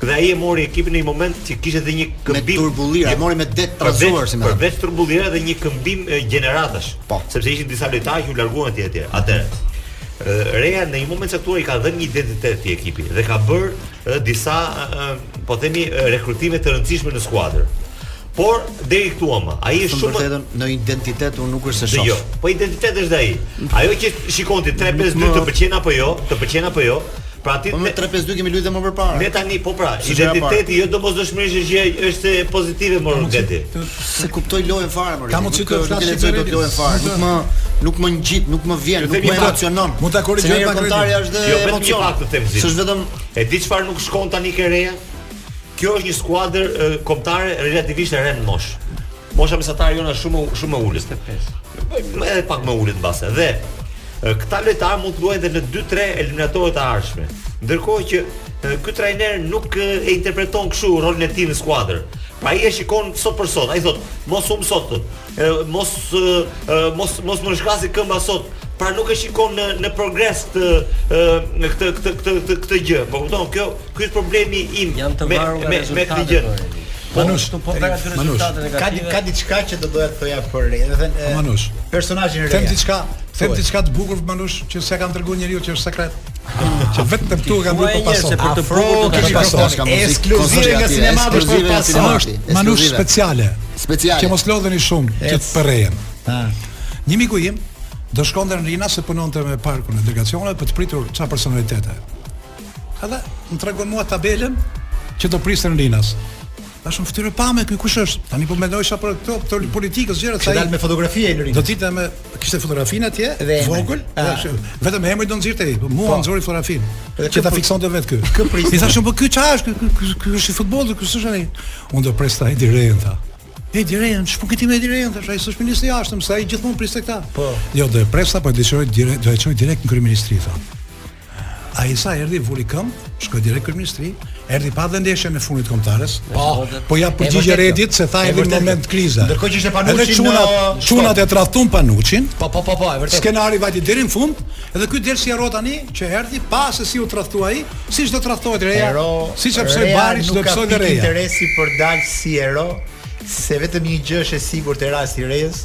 Dhe ai e mori ekipin në një moment që kishte edhe një këmbim me turbullira, e mori me det trazuar si më. Përveç turbullira dhe një këmbim gjeneratash. Po. Sepse ishin disa lojtarë që u larguan etj etj. Atëre Reja në një moment të caktuar i ka dhënë një identitet ekipit dhe ka bër ë disa ë po themi rekrutime të rëndësishme në skuadër. Por deri këtu ama, ai është shumë vetëm në identitet unë nuk është se shoh. Jo, po identitet është ai. Ajo që shikon ti 352 të pëlqen apo jo, të pëlqen apo jo, Pra ti me 352 kemi luajtur më përpara. Ne tani po pra, identiteti jo domosdoshmërisht është gjë është pozitive me rëndësi. Se kuptoj lojën fare më. Ka mundësi të flasë të lexoj lojën fare. Nuk më nuk më ngjit, nuk më vjen, nuk më emocionon. Mund ta korrigjoj pak kombëtarja është dhe jo, emocion. Është vetëm e di çfarë nuk shkon tani te Reja. Kjo është një skuadër kombëtare relativisht e re në moshë. Mosha mesatare jona shumë shumë e ulët. Edhe pak më ulët mbase. Dhe Këta lojtarë mund të luajnë dhe në 2-3 eliminatore të ardhshme. Ndërkohë që ky trajner nuk e interpreton kështu rolin e tij në skuadër. Pra ai e shikon sot për sot. Ai thotë, mos humb sot, thot. mos mos mos më shkasë këmba sot. Pra nuk e shikon në në progres të në këtë këtë këtë këtë këtë gjë. Po kupton, kjo ky është problemi im me me me këtë gjë. Po, Manush, po ka dy rezultate negative. Ka ka diçka që do doja të thoja për Rejën. Do thënë po, Manush, personazhin Reja. Them diçka, them diçka të bukur Manush që s'ia kam treguar njeriu që është sekret. Që vetëm këtu kanë bërë paso. Për të bukur do të pasosh kam muzikë. Ekskluzive nga sinema për të pasosh. Manush speciale. Speciale. Që mos lodheni shumë që të përrejnë. Ha. Një miku im do shkonte në Rinas se punonte me parkun e delegacioneve për të pritur ca personalitete. Edhe më tregon mua tabelën që do priste në Rinas. Tash në fytyrë pa me kush është. Tani po mendojsha për këto këto politikës gjëra sa. Dal me fotografi e Rinas. Do të me kishte fotografinë atje, vogël, vetëm emri do nxirrte ai. Po mua po. nxori fotografinë. Edhe që ta fiksonte vet ky. Kë priste. I thashë po ky çfarë është? Ky është i futbollit, ky s'është ai. Unë do pres Edi Rejën tha. Edi Rejën, ç'punë ke ti me Edi Rejën, thashë ai s'është ministri i jashtëm, se ai gjithmonë priste këta. Po. Jo, do e pres, po do e çoj direkt, do e çoj direkt në kryeministri tha. Ai sa erdhi vuri këmbë, shkoi direkt kryeministri, erdhi pa dhe ndeshjen e fundit të kombëtares. Po, po ja përgjigje e Redit se tha edhe në moment krize. Ndërkohë që ishte Panuçi në çunat, çunat e tradhtun Panuçin. Po, po, po, po, e vërtetë. Skenari vajti deri në fund, edhe ky del si hero tani që erdhi pa se si u tradhtu ai, siç do tradhtohet Reja. Siç e pësoi Bari do ta pësojë Reja. Interesi për dal si hero, se vetëm një gjë është e sigurt te rasti i Rejës,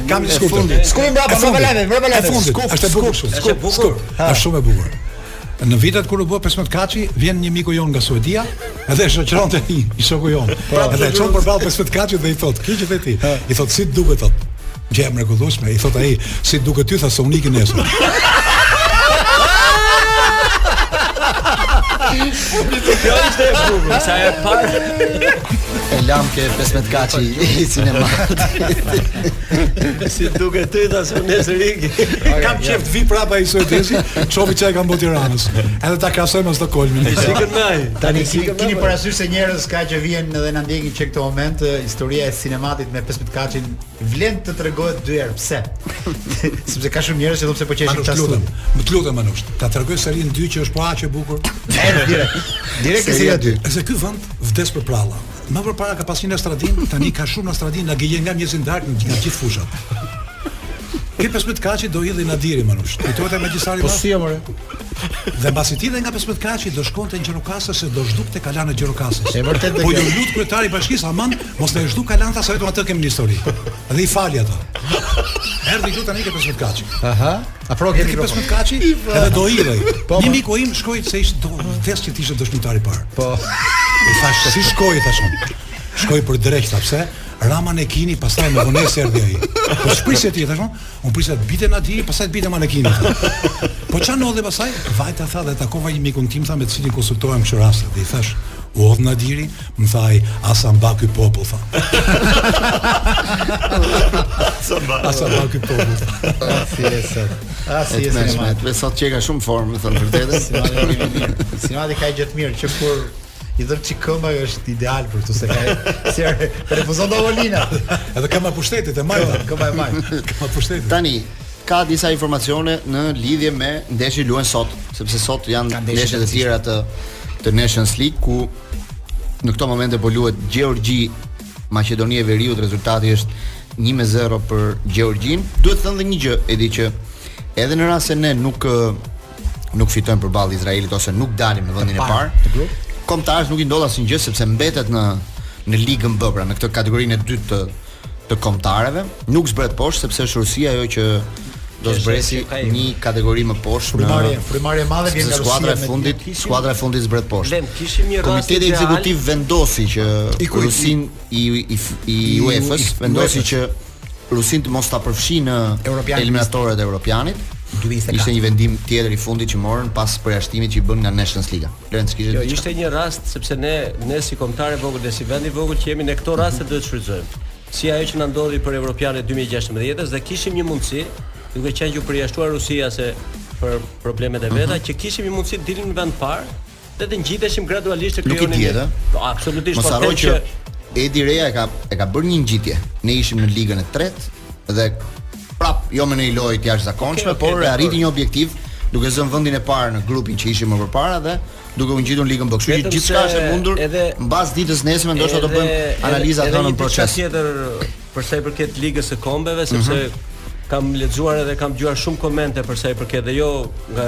Kam një skuter. Skuter mbrapa, mbrapa lajme, mbrapa lajme. Skuter, skuter, është e bukur shumë. Skuter, bukur. Është shumë e bukur. Në vitet kur u bë 15 katëshi, vjen një miku jon nga Suedia, edhe e shoqëronte një shoku jon. Po, pra, edhe e çon përballë 15 katëshit dhe i thot, "Kjo që the ti?" I thot, "Si duket thot?" Gjë e mrekullueshme, i thot ai, "Si duket ty tha se unë iki nesër." Kjo ishte e bukur, sa e parë. E lam ke 15 kaçi i cinema. si duket ta së nesër iki. Kam qejf t'vi prap ai suedezi, çopi çaj kam botë Tiranës. Edhe ta krahasoj me Stockholmin. Ne sikën nai. Tani s'e keni parasysh sa njerëz ka që vijnë edhe na ndjekin që këto moment, historia e Sinamatit me 15 kaçin Vlen të tregohet dy herë, pse? Sepse ka shumë njerëz që thonë se po qeshin këta në studio. Të lutem Manush, ta tregojë serinë 2 që është po aq e bukur. Edhe direkt. Direkt se ja dy. Se ky vend vdes për pralla. Më përpara ka pasur një Nastradin, tani ka shumë Nastradinë, na gjen nga mëngjesi në darkë në gjithë fushat. Ke 15 kaçi do hidhej Nadiri Manush. Kujtohet magjistari. Po si more? Dhe mbasi të hidhej nga 15 kaçi do shkonte në Gjirokastër se do zhdukte kalanë në Gjirokastër. Është vërtet. Po iu lut kryetari i bashkisë aman mos na zhduk kalanë tha se vetëm atë kemi në histori. Dhe i fali ato. Erdhi këtu tani ke 15 kaçi. Aha. Afro ke 15 kaçi? Edhe do hidhej. Po, Një po. miku im shkoi se ishte do vesh që ishte dëshmitar i parë. Po. I thash si shkoi thash. Shkoi për dreq, pse? Ra manekini, pastaj me vonesë erdhi ai. Po ç'prisje ti thash. Unë prisja të binte ai, pastaj të binte manekini. po ça ndodhi pastaj? Vajta tha dhe takova një mikun tim tha me të cilin konsultohem këto raste. Dhe i thash, u hodh Nadiri, më tha ai, a sa mba ky popull, tha. A sa mba ky popull, tha. Asi e se. Asi e se. Dhe sot që e ka shumë formë, më thëmë vërtetë. Sinamati ka i gjithë mirë, që kur I themi që këmba jo është ideal për këtu se ka si arë, refuzon do volina. Edhe këmba pushtetit e majtë. Këmba e majtë. Këmba pushtetit. Tani, ka disa informacione në lidhje me ndeshjet luhen sot, sepse sot janë ndeshje të tjera të të Nations League ku në këto momente po luhet Gjeorgji Maqedonia e Veriut, rezultati është 1-0 për Gjeorgjin. Duhet të thënë dhe një gjë, e di që edhe në rast se ne nuk nuk fitojmë përballë Izraelit ose nuk dalim në vendin e parë. Kombëtares nuk i ndodh asnjë gjë sepse mbetet në në ligën B, pra në këtë kategorinë e dytë të të kombëtareve, nuk zbret poshtë sepse është Rusia ajo që do zbresi një kategori më poshtë në primarje, primarje madhe vjen nga skuadra e fundit, skuadra e fundit zbret poshtë. Komiteti ekzekutiv vendosi që Rusinë i i, i UEFA-s vendosi që Rusinë të mos ta përfshi në eliminatoret e Europianit. Ishte një vendim tjetër i fundit që morën pas përjashtimit që i bënë nga Nations League. Lorenc kishte jo, ishte një rast sepse ne ne si kombëtare e vogël dhe si vend i vogël që jemi në këto raste mm -hmm. duhet të shfrytëzojmë. Si ajo që na ndodhi për Europianin 2016-s dhe kishim një mundësi duke qenë që u përjashtua Rusia se për problemet e veta mm -hmm. që kishim një mundësi të dilim në vend të parë Dhe të ngjiteshim gradualisht të krijonin. Nuk i dihet, po absolutisht po. Mos harroj që Edi Reja e ka e ka bërë një ngjitje. Ne ishim në ligën e tretë dhe prap jo me një lojë të jashtëzakonshme, okay, okay, por e arriti një objektiv duke zënë vendin e parë në grupin që ishim më përpara dhe duke u ngjitur në ligën B. Kështu që gjithçka është e mundur. Edhe mbas ditës nesërme ndoshta do bëjmë analiza edhe, edhe në proces. Edhe tjetër për sa i përket ligës së kombeve, sepse mm -hmm. kam lexuar edhe kam dëgjuar shumë komente për sa i përket dhe jo nga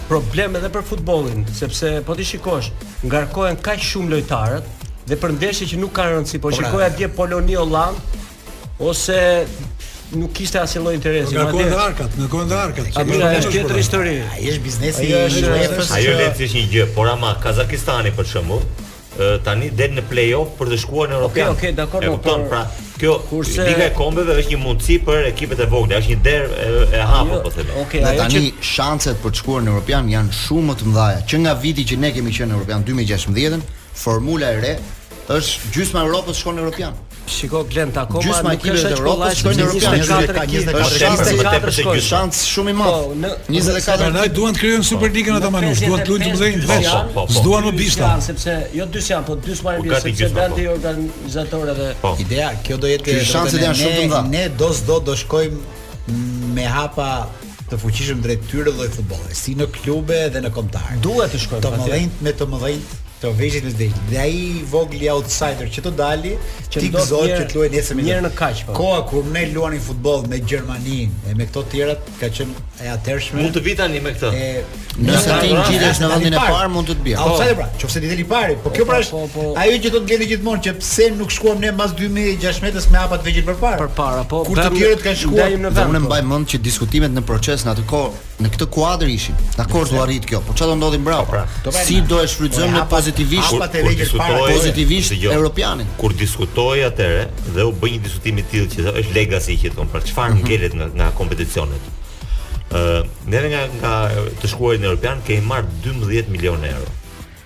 problem edhe për futbollin, sepse po t'i shikosh, ngarkohen kaq shumë lojtarët dhe për ndeshje që nuk kanë rëndësi, po, po pra. shikoja dje Poloni Holandë ose nuk kishte asnjë lloj interesi. Nga kohën e arkat, në kohën e arkat. A bëra është tjetër histori. Ai është biznesi i UEFA-s. Ajo le të jetë një gjë, por ama Kazakistani për shembull, tani del në play-off për të shkuar në Europian. Okej, okay, okay, dakor, por kupton, pra, kjo Liga e Kombeve është një mundësi për ekipet e vogla, është një derë e, e hapur, po them. Okej, okay, tani që... shanset për të shkuar në Europian janë shumë më të mëdha. Që nga viti që ne kemi qenë në Europian 2016-ën, formula e re është gjysma e Europës shkon në Europian. Shiko Glent akoma gjysma e ekipeve të Evropës shkojnë në Europian 24 ka 24 shkojnë shans shumë i madh. 24 prandaj duan të krijojnë Superligën ata manush, duan të luajnë 12 vetë. S'duan më bishta. Sepse jo dy janë, po dy smarrë bishta sepse vendi organizator edhe. Ideja kjo do jetë shanset janë shumë të mëdha. Ne do s'do do shkojmë me hapa të fuqishëm drejt tyre lloj futbolli, si në klube dhe në kombëtare. Duhet të shkojmë të mëdhenjt me të mëdhenjt të vegjlit me të vegjlit. Dhe ai vogli outsider që do dali, që të gëzohet që të luajë nesër me njërin në kaq po. Koha kur ne luanim futboll me Gjermaninë e me këto tjerat ka qenë e atërshme. Mund të vijë tani me këtë. E Nëse ti ngjitesh në vendin e parë mund të të bjerë. Po, pra, nëse ti del i parë, po kjo pra është po, po, po. ajo që do të jetë gjithmonë që pse nuk shkuam ne mbas 2016-s me hapa të vegjël përpara. Përpara, po. Kur të tjerët kanë shkuar, dhe unë mbaj mend që diskutimet në proces në atë kohë, në këtë kuadër ishin. Dakor, u arrit kjo. Po çfarë do ndodhi mbrapa? Pra, pra, si do e shfrytëzojmë në pozitivisht hapat e vegjël para pozitivisht europianin. U diskutua atëhere dhe u bë një diskutim i tillë që është legacy që thonë, pra çfarë mhm. ngelet nga nga kompeticionet. Ë, uh, ne nga nga të shkuarit në Europian kemi marrë 12 milionë euro.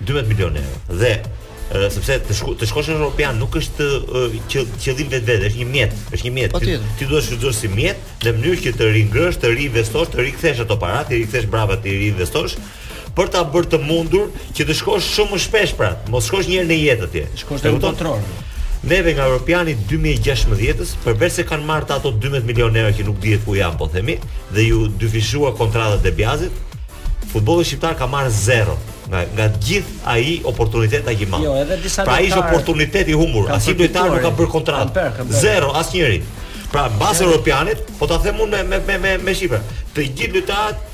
12 milionë euro. Dhe uh, sepse të shku, të shkosh në Europian nuk është uh, që qëllim në vetvete, është një mjet, është një mjet. Ti, ti duhet ta shfrytëzosh si mjet në mënyrë që të ringresh, të riinvestosh, të rikthesh ato para, t'i rikthesh mbrapa, t'i riinvestosh për ta bërë të mundur që të shkosh shumë më shpesh pra, mos shkosh një herë në jetë atje. Shkosh te kontroll. Neve nga Europiani 2016-s, përveç se kanë marrë ato 12 milionë euro që nuk dihet ku janë, po themi, dhe iu dyfishua kontrata De Biazit, futbolli shqiptar ka marrë zero nga nga gjithë ai oportunitet aq i madh. Jo, edhe disa pra ishte oportunitet i humbur. Asnjë lojtar nuk ka bërë kontratë. Zero asnjëri. Pra mbas europianit, po ta them unë me me me me shifra. Të gjithë lojtarët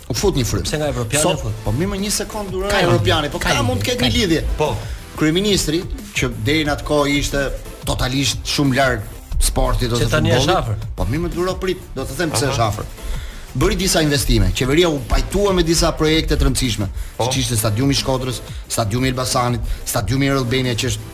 U fut një frymë. Pse nga evropiani? Sot, fut? po mirë më një sekond duron evropiani, po ka mund të ketë një lidhje. Po. Kryeministri që deri në atë kohë ishte totalisht shumë larg sportit ose futbollit. Tani është afër. Po mirë më duro prit, do të them pse është afër. Bëri disa investime, qeveria u pajtua me disa projekte të rëndësishme, po. siç ishte stadiumi i Shkodrës, stadiumi i Elbasanit, stadiumi Air Albania që është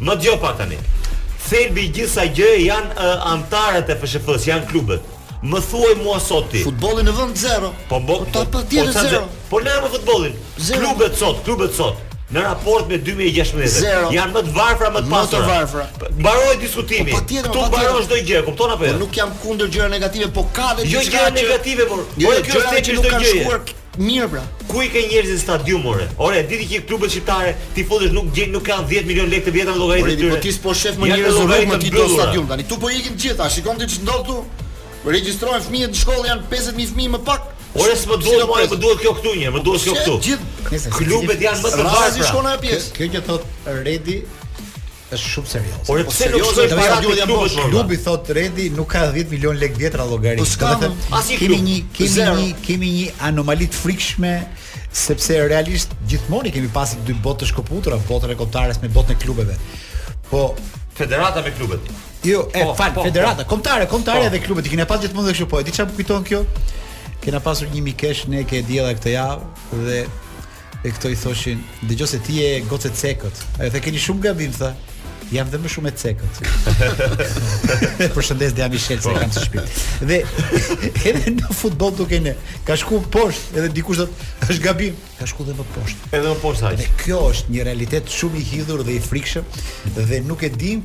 Më dëgjo pak tani. Thelbi i gjithë kësaj gjëje janë uh, anëtarët e FSHF-së, janë klubet. Më thuaj mua sot ti. Futbolli në vend zero. Po po. Po ta po, po, zero. Po ça me futbollin. Klubet sot, klubet sot në raport me 2016. Janë më të varfra, më të pasura. Më të varfra. Mbaroi diskutimi. Po, Këtu mbaron çdo gjë, kupton apo jo? Po nuk jam kundër gjëra negative, po ka dhe jo, gjëra negative, por jo, jo, gjëra që nuk kanë shkuar Mirë pra. Ku i ke njerëzit në stadium ore? Ore e di ti që klubet shqiptare ti futesh nuk gjejnë nuk kanë 10 milionë lekë të vjetra në llogaritë e tyre. Ore po ti s'po shef më njerëz në rrugë më ti do stadium tani. Ktu po ikin të gjithë, a shikon ti ç'ndodh ktu? Regjistrohen fëmijët në shkollë janë 50000 fëmijë më pak. Ore s'më duhet more, më duhet kjo këtu një, më duhet kjo këtu. Gjithë klubet janë më të varfra. Kjo që thotë Redi është shumë serioze. Ore pse nuk shkoi para te klubi shkoi. Klubi thotë Redi nuk ka 10 milion lekë të vjetra në llogari. Po s'ka asnjë klub. Kemi një kemi një kemi një anomali të frikshme sepse realisht gjithmonë kemi pasur dy botë të shkëputura, botën e kombëtares me botën e klubeve. Po federata me klubet. Jo, e po, fal, po, federata, po. kombëtare, kombëtare dhe klubet i kemi pas gjithmonë dhe kështu po. E di çfarë kujton kjo? Kena pasur një mikeshë ne ke e diela këtë javë dhe E këto i thoshin, dëgjo se ti je gocë e cekët. Ajo tha keni shumë gabim tha. Jam dhe më shumë e cekët. Përshëndes Dea Mishel se e kam shpirt. Dhe edhe në futboll thu ke ne, ka shku poshtë, edhe dikush thotë është gabim, ka shku dhe më poshtë. Edhe më poshtë ai. Kjo është një realitet shumë i hidhur dhe i frikshëm dhe nuk e dim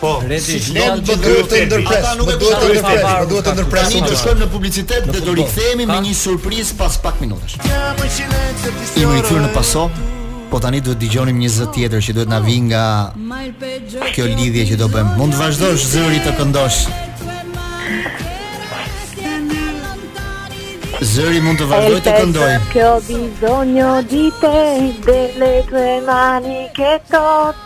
Po, si flet, më duhet të ndërpres. Ata nuk e duhet të ndërpres, më duhet të ndërpres. Ne do shkojmë në publicitet dhe do rikthehemi me një surprizë pas pak minutash. Ti më thua në paso? Po tani duhet dëgjonim një zë tjetër që duhet na vi nga kjo lidhje që do bëjmë. Mund të vazhdosh zëri të këndosh. Zëri mund të vazhdoj të këndoj. Che ho bisogno di te, delle tue mani che tocc.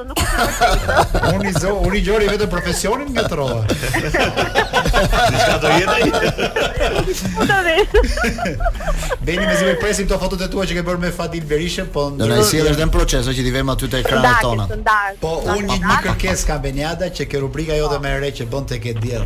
Kjo nuk është e vërtetë. Unë i zë, unë i gjori, vetëm profesionin nga trova. Diçka do jetë ai. Po do vi. Beni mezi i presim këto fotot e tua që ke bërë me Fadil Berishën, po Do na i sjellësh edhe në proces, ë, që t'i vëmë aty te ekranet tona. Po unë një, një kërkesë kam Beniada që ke rubrika jote më e re që bën tek E Diell.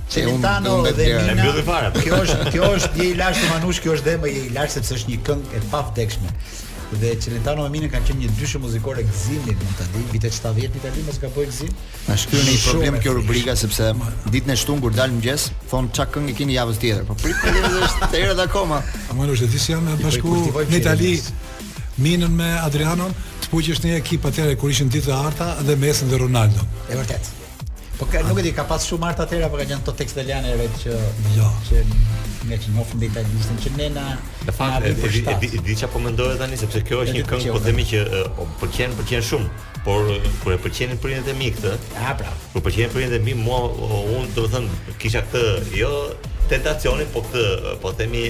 Celentano dhe Mina. E mbylli fare. Kjo është, kjo është je i lashtë Manush, kjo është domethënë je i lashtë sepse është një këngë e pavdekshme. Dhe Celentano me Mina kanë qenë një dyshë muzikor e Gëzimi mund ta di, vitet 70 në Itali, mos gaboj Gëzim. Na ka kriju një problem kjo rubrika sepse ditën e shtunë kur dal mëngjes, thonë ça këngë keni javës tjetër. Po prit të vjen është herët akoma. Manush, ti si jam në bashku në Itali. Minën me Adrianon, të puqesh një ekip atëherë kur ishin ditë të arta dhe Messi dhe Ronaldo. E vërtetë. Po ka nuk e di, ka pas shumë art atëherë, po ka qenë dhe tekst italian i vet që jo, që nga që njohëm dhe italishten që ne na në fakt e di e di di çfarë po mendoj tani sepse kjo është një këngë po themi që po pëlqen pëlqen shumë, por kur e pëlqenin prindërit e mi këtë, a pra, kur pëlqenin prindërit e mi mua unë domethënë kisha këtë jo tentacionin, po këtë po themi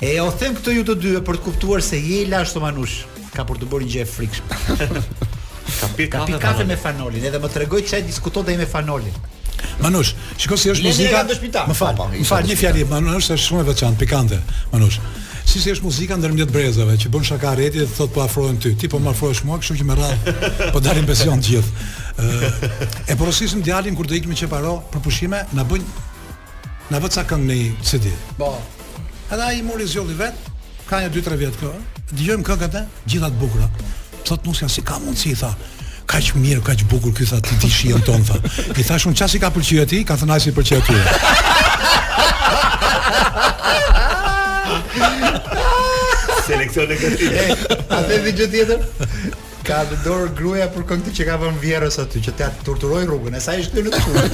E ja u them këtë ju të dyve për të kuptuar se je i lashtë o Manush. Ka për të bërë një gjë e frikshme. Ka pirë Ka pi kafe me Fan Nolin, edhe më tregoi ça diskutonte me Fan Nolin. Manush, shiko si është Leni e muzika. ka një dëshmitar. Më fal, Po, po, më ishte fal, një dëshmitar. fjali, Manush është shumë e veçantë, pikante. Manush, si si është muzika ndërmjet brezave që bën shaka Reti dhe të thotë po afrohem ty. Ti po më afrohesh mua, kështu që me radhë po dalim pension të gjithë. Ë, e porosisim djalin kur do ikim në Qeparo për pushime, na bën Na bë ca këngë në një CD. Po. Edhe ai mori zgjodhi vet, ka nja 2-3 vjet kjo. Dëgjojmë këngët të gjitha të bukura. Thot nusja si ka mundsi tha. Kaq mirë, kaq bukur ky tha t'i di shijet tona tha. I thash un ça s'i ka pëlqyer atij, ka thënë u pëlqen atyre. Seleksion negativ. Ajo ideja tjetër? Ka ndonjë dorë gruaja për këngë që ka vënë vjerrës aty që t'ia torturojë rrugën, e sa i shtynë të shkuar.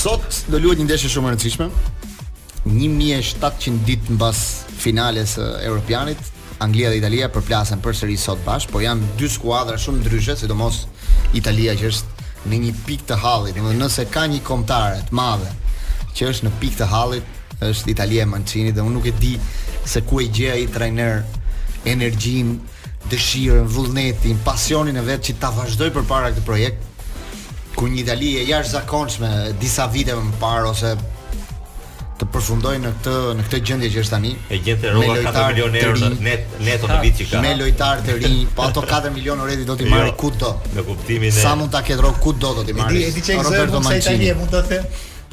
Sot do luhet një ndeshje shumë e rëndësishme. 1700 ditë mbas finales së Europianit, Anglia dhe Italia përplasen përsëri sot bashkë, por janë dy skuadra shumë ndryshe, sidomos Italia që është në një pikë të hallit, domethënë nëse ka një kombëtare të madhe që është në pikë të hallit, është Italia e Mancinit dhe unë nuk e di se ku e gjen ai trajner energjinë, dëshirën, vullnetin, pasionin e vet që ta vazhdojë përpara këtë projekt ku një Itali e jashtëzakonshme disa vite më parë po se të përfundojë në këtë në këtë gjendje që është tani. E gjen te rroga 4 milionë euro net neto në vit që ka. Me lojtarë të rinj, po ato 4 milionë euro do t'i marrë jo, kudo. Në kuptimin e Sa mund ta ketë rrogën kudo do t'i marrë. E di ça i mund të Italia mund të the.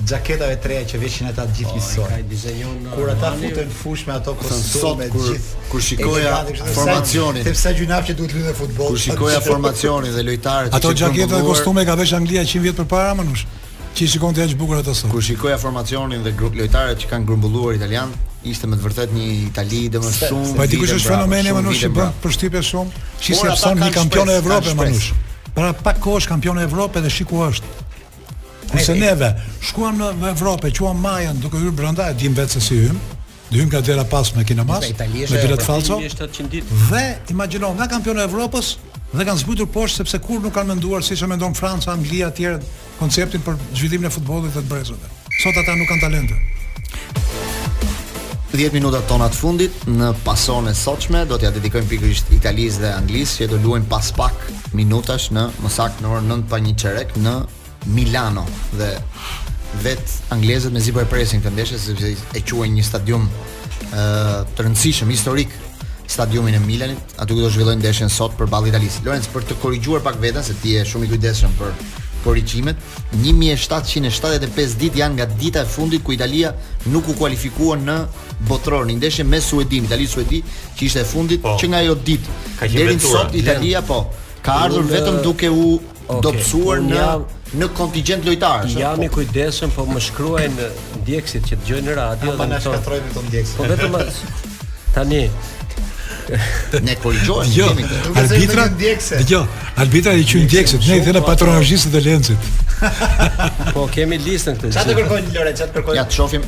Xhaketat e reja që veshin ata të gjithë po, njësoj. Kur ata futen në fushë me ato kostume të gjithë. Kur shikoja formacionin, sepse sa gjynah që duhet luajë futboll. Kur shikoja formacionin dhe lojtarët. Ato xhaketa dhe kostume ka vesh Anglia 100 vjet përpara Manush. Që i shikon ti aq bukur ato sot. Kur shikoja formacionin dhe lojtarët që kanë grumbulluar Italia, ishte me të vërtetë një Itali dhe më shumë. Po ti ky është fenomeni Manush bën përshtypje shumë. Shi si sot një kampione e Evropës Manush. Para pak kohësh kampione e Evropës dhe shih ku është. Kurse neve, shkuam në Evropë, çuam majën duke hyrë brenda, e dim vetë se si hymë. Dhe hymë nga dera pas me kinema, me biletë falso. Dhe imagjino nga kampionë e Evropës dhe kanë zbritur poshtë sepse kurrë nuk kanë menduar siç e mendon Franca, Anglia etj konceptin për zhvillimin e futbollit dhe të brezave. Sot ata nuk kanë talente. 10 minutat tona të fundit në Pason e sotshme do t'ia dedikojmë pikërisht Italisë dhe Anglisë që do luajnë pas pak minutash më saktë në orën 9 pa një çerek në Milano dhe vetë anglezët mezi po e presin këtë ndeshje sepse e quajnë një stadium ë të rëndësishëm historik stadiumin e Milanit, aty ku do zhvillojnë ndeshjen sot përballë Italisë. Lorenc për të korrigjuar pak veten se ti je shumë i kujdesshëm për korrigjimet, 1775 ditë janë nga dita e fundit kur Italia nuk u kualifikua në botëror në ndeshjen me Suedinë, Itali Suedi, që ishte e fundit po, që nga ajo ditë deri sot Italia po ka ardhur vetëm duke u okay, dobësuar në, në kontigjent lojtarësh. Jam po. i kujdesshëm, po më shkruajnë ndjekësit që dëgjojnë radio dhe më thonë. Po ndjekësit. Po vetëm tani Ne po i dëgjojmë jo, kemi të duke se në ndjekse Dëgjo, arbitra i quan ndjekës Ne i themi po, patronazhistët e Lencit Po kemi listën këtu Ça të kërkojnë, Lore, ça të kërkojnë Ja të shofim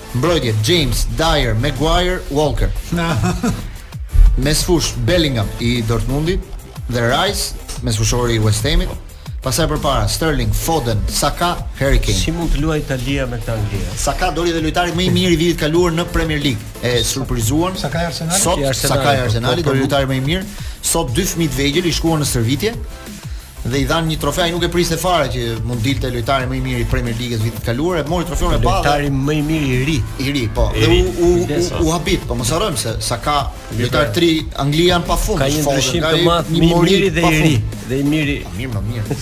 Mbrojtje, James, Dier, Maguire, Walker. Mesfushë, Bellingham i Dortmundit dhe Rice, mesfushori i West Hamit. Pastaj përpara, Sterling, Foden, Saka, Harry Kane. Si mund të luajë Italia me këta Anglia? Saka doli dhe lojtari më i mirë i vitit kaluar në Premier League. E surprizuan. Saka i Arsenalit? Sot, Saka i po, Arsenalit, po, doli po. lojtari më i mirë. Sot dy fëmijë të vegjël i shkuan në stërvitje dhe i dhanë një trofe, ai nuk e priste fare që mund dilte lojtari më i mirë i Premier Ligës vitin e kaluar, e mori trofeun e parë. Lojtari më i mirë i ri, i ri, po. Dhe u u u, u habit, po mos harrojmë se sa ka lojtarë të rinj Anglia, janë pafund. Ka një ndryshim të madh më i miri dhe i ri, dhe i miri. Po mirë, më mirë.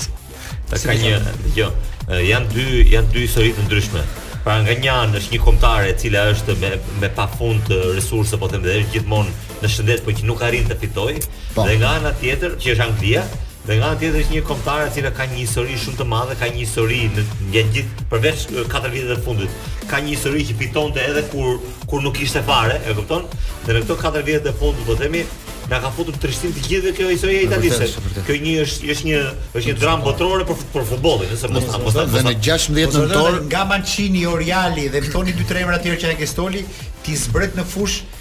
Ta ka një, jo. Janë dy, janë dy histori të ndryshme. Pra nga një anë është një kombëtare e cila është me me pafund resurse, po them edhe gjithmonë në shëndet, por që nuk arrin të fitojë. Po. Dhe nga ana tjetër, që është Anglia, dhe nga ana tjetër është një kombëtare e cila ka një histori shumë të madhe, ka një histori në gjatë gjithë përveç eh, katër viteve të fundit. Ka një histori që fitonte edhe kur kur nuk ishte fare, e kupton? Dhe në këto katër vitet e fundit, po themi, na ka futur trishtim të gjithëve kjo historia e Italisë. vërtetë, e vërtetë. Kjo një është është një është një dramë botërore për për futbollin, nëse mos ta mos ta Dhe në 16 Po, nëntor, nga Mancini, Oriali dhe këto një dy tre emra të tjerë që janë ke stoli, ti zbret në fushë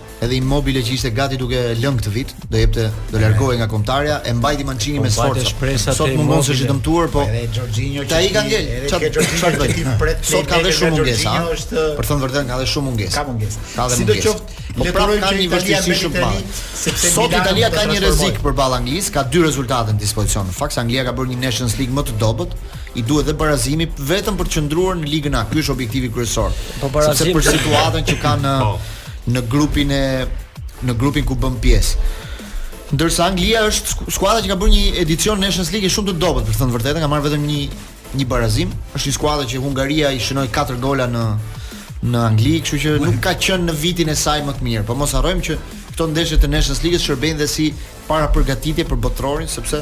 Edhe Immobile që ishte gati duke lënë këtë vit, do jepte, do largohej nga kombëtarja, e mbajti Mancini po me forcë. Sot mungon se është dëmtuar, po. Edhe Jorginho që ai ka ngel. Çfarë çfarë do të pret? Sot ka dhe shumë mungesa. Për të thënë vërtet ka dhe shumë mungesa. Ka mungesa. Ka dhe mungesa. Sidoqoftë, po le të rrojmë pra, ka një vështirësi shumë të madhe. Sepse sot Italia ka një rrezik përballë Anglisë, ka dy rezultate në dispozicion. Në fakt Anglia ka bërë një Nations League më të dobët, i duhet dhe barazimi vetëm për të qëndruar në Ligën A. Ky është objektivi kryesor. Po barazimi për situatën që kanë po. në grupin e në grupin ku bën pjesë. Ndërsa Anglia është skuadra që ka bërë një edicion Nations League shumë të dobët, për të thënë vërtetën, ka marrë vetëm një barazim. Është një skuadër që Hungaria i shënoi 4 gola në Angli, kështu që nuk ka qenë në vitin e saj më të mirë. Po mos harrojmë që këto ndeshje të Nations League shërbejnë dhe si parapërgatitje për botërorin, sepse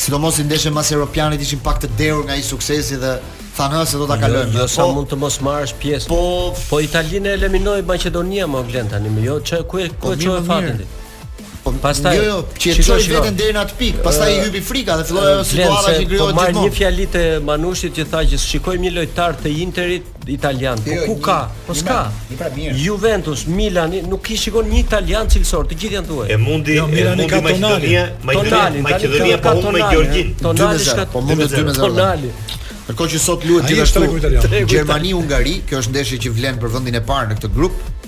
Sidomos në ndeshjen mbas Europianit ishin pak të dehur nga ai suksesi dhe thanë ha se do ta jo, kalojmë. Jo, jo sa po, mund të mos marrësh pjesë. Po, po Italinë e eliminoi Maqedonia Meglen tani, më jo çë ku e ku po, e çoi fatin. Po pastaj jo, jo, që e çoi veten deri në atë pikë, pastaj i hypi frika dhe filloi ajo situata që krijohet gjithmonë. Po marr një fjalë të Manushit që tha që shikojmë një lojtar të Interit italian, po jo, ku ka? Po s'ka. Pra Juventus, Milani, nuk i shikon një italian cilësor, të gjithë janë të huaj. E mundi, jo, e mundi Maqedonia, Maqedonia, Maqedonia po humb me Gjeorgjinë. Tonali shka po humb me 2-0. Tonali. Ndërkohë që sot luhet gjithashtu Gjermani-Hungari, kjo është ndeshje që vlen për vendin e parë në këtë grup.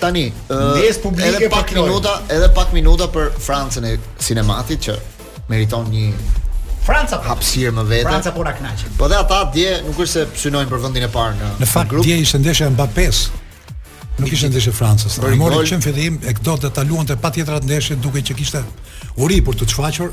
Tani, ndjesë publike edhe pak për minuta, edhe pak minuta për Francën e sinematit që meriton një Franca po. hapësirë më vete. Franca po na kënaqi. Po dhe ata dje nuk është se synojnë për vendin e parë në Në fakt dje ishte ndeshja e Mbappes. Nuk ishte ndeshje e Francës. Ai mori që në fillim e donte ta luante patjetër atë ndeshje dukej që kishte Uri për t'u shfaqur.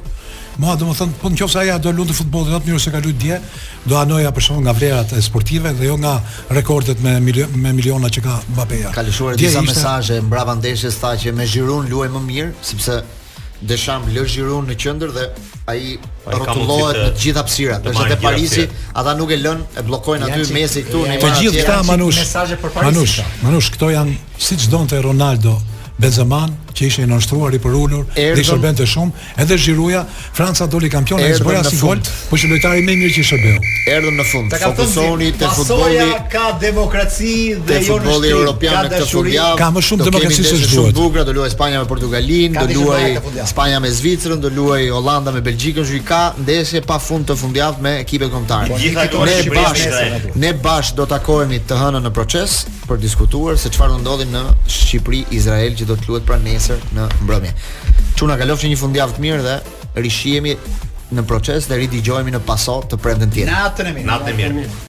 Mua domethënë, po në qofë se ai do luante futbolin në atë mënyrë siç ka lujt dje, do ta doja më shumë nga vlerat sportive dhe jo nga rekordet me, milio, me miliona që ka Mbapeja. Ka lëshuar disa ishte... mesazhe, mbrapa ndeshjes tha që me Zhirunë luaj më mirë, sepse Desham lë Zhirunë në qendër dhe ai rrotullohet në të gjitha hapësirat. Kurse te Parisi, ata nuk e lën, e bllokojnë aty Mesi këtu në Të gjithë këta Manush. Manush, Manush, këto janë Siç donte Ronaldo Benzemanë, që ishte i nënshtruar, i përulur, dhe i shërbente shumë, edhe Zhiruja, Franca doli kampione, ai s'bëri asnjë gol, por ishte lojtari më i mirë që i shërbeu. Erdhëm në fund. Fokusohuni te futbolli. Passo ka demokraci dhe jo në shtëpi. Ka dashuri. Ka më shumë demokraci se ç'duhet. Shumë bukur, do luajë Spanja me Portugalinë, do luajë Spanja me Zvicrën, do luajë Holanda me Belgjikën, ka ndeshje pa fund këtë fundjavë me ekipet kombëtare. Ne bashkë, ne bashkë do takohemi të hënën në Proces. për të diskutuar se çfarë do ndodhë në Shqipëri-Izrael që do të luhet pra nesër në mbrëmje. Çuna kalofshi një fundjavë të mirë dhe rishihemi në Proces dhe ridigjohemi në Passo të premten tjetër. Natën e mirë. Natën e mirë.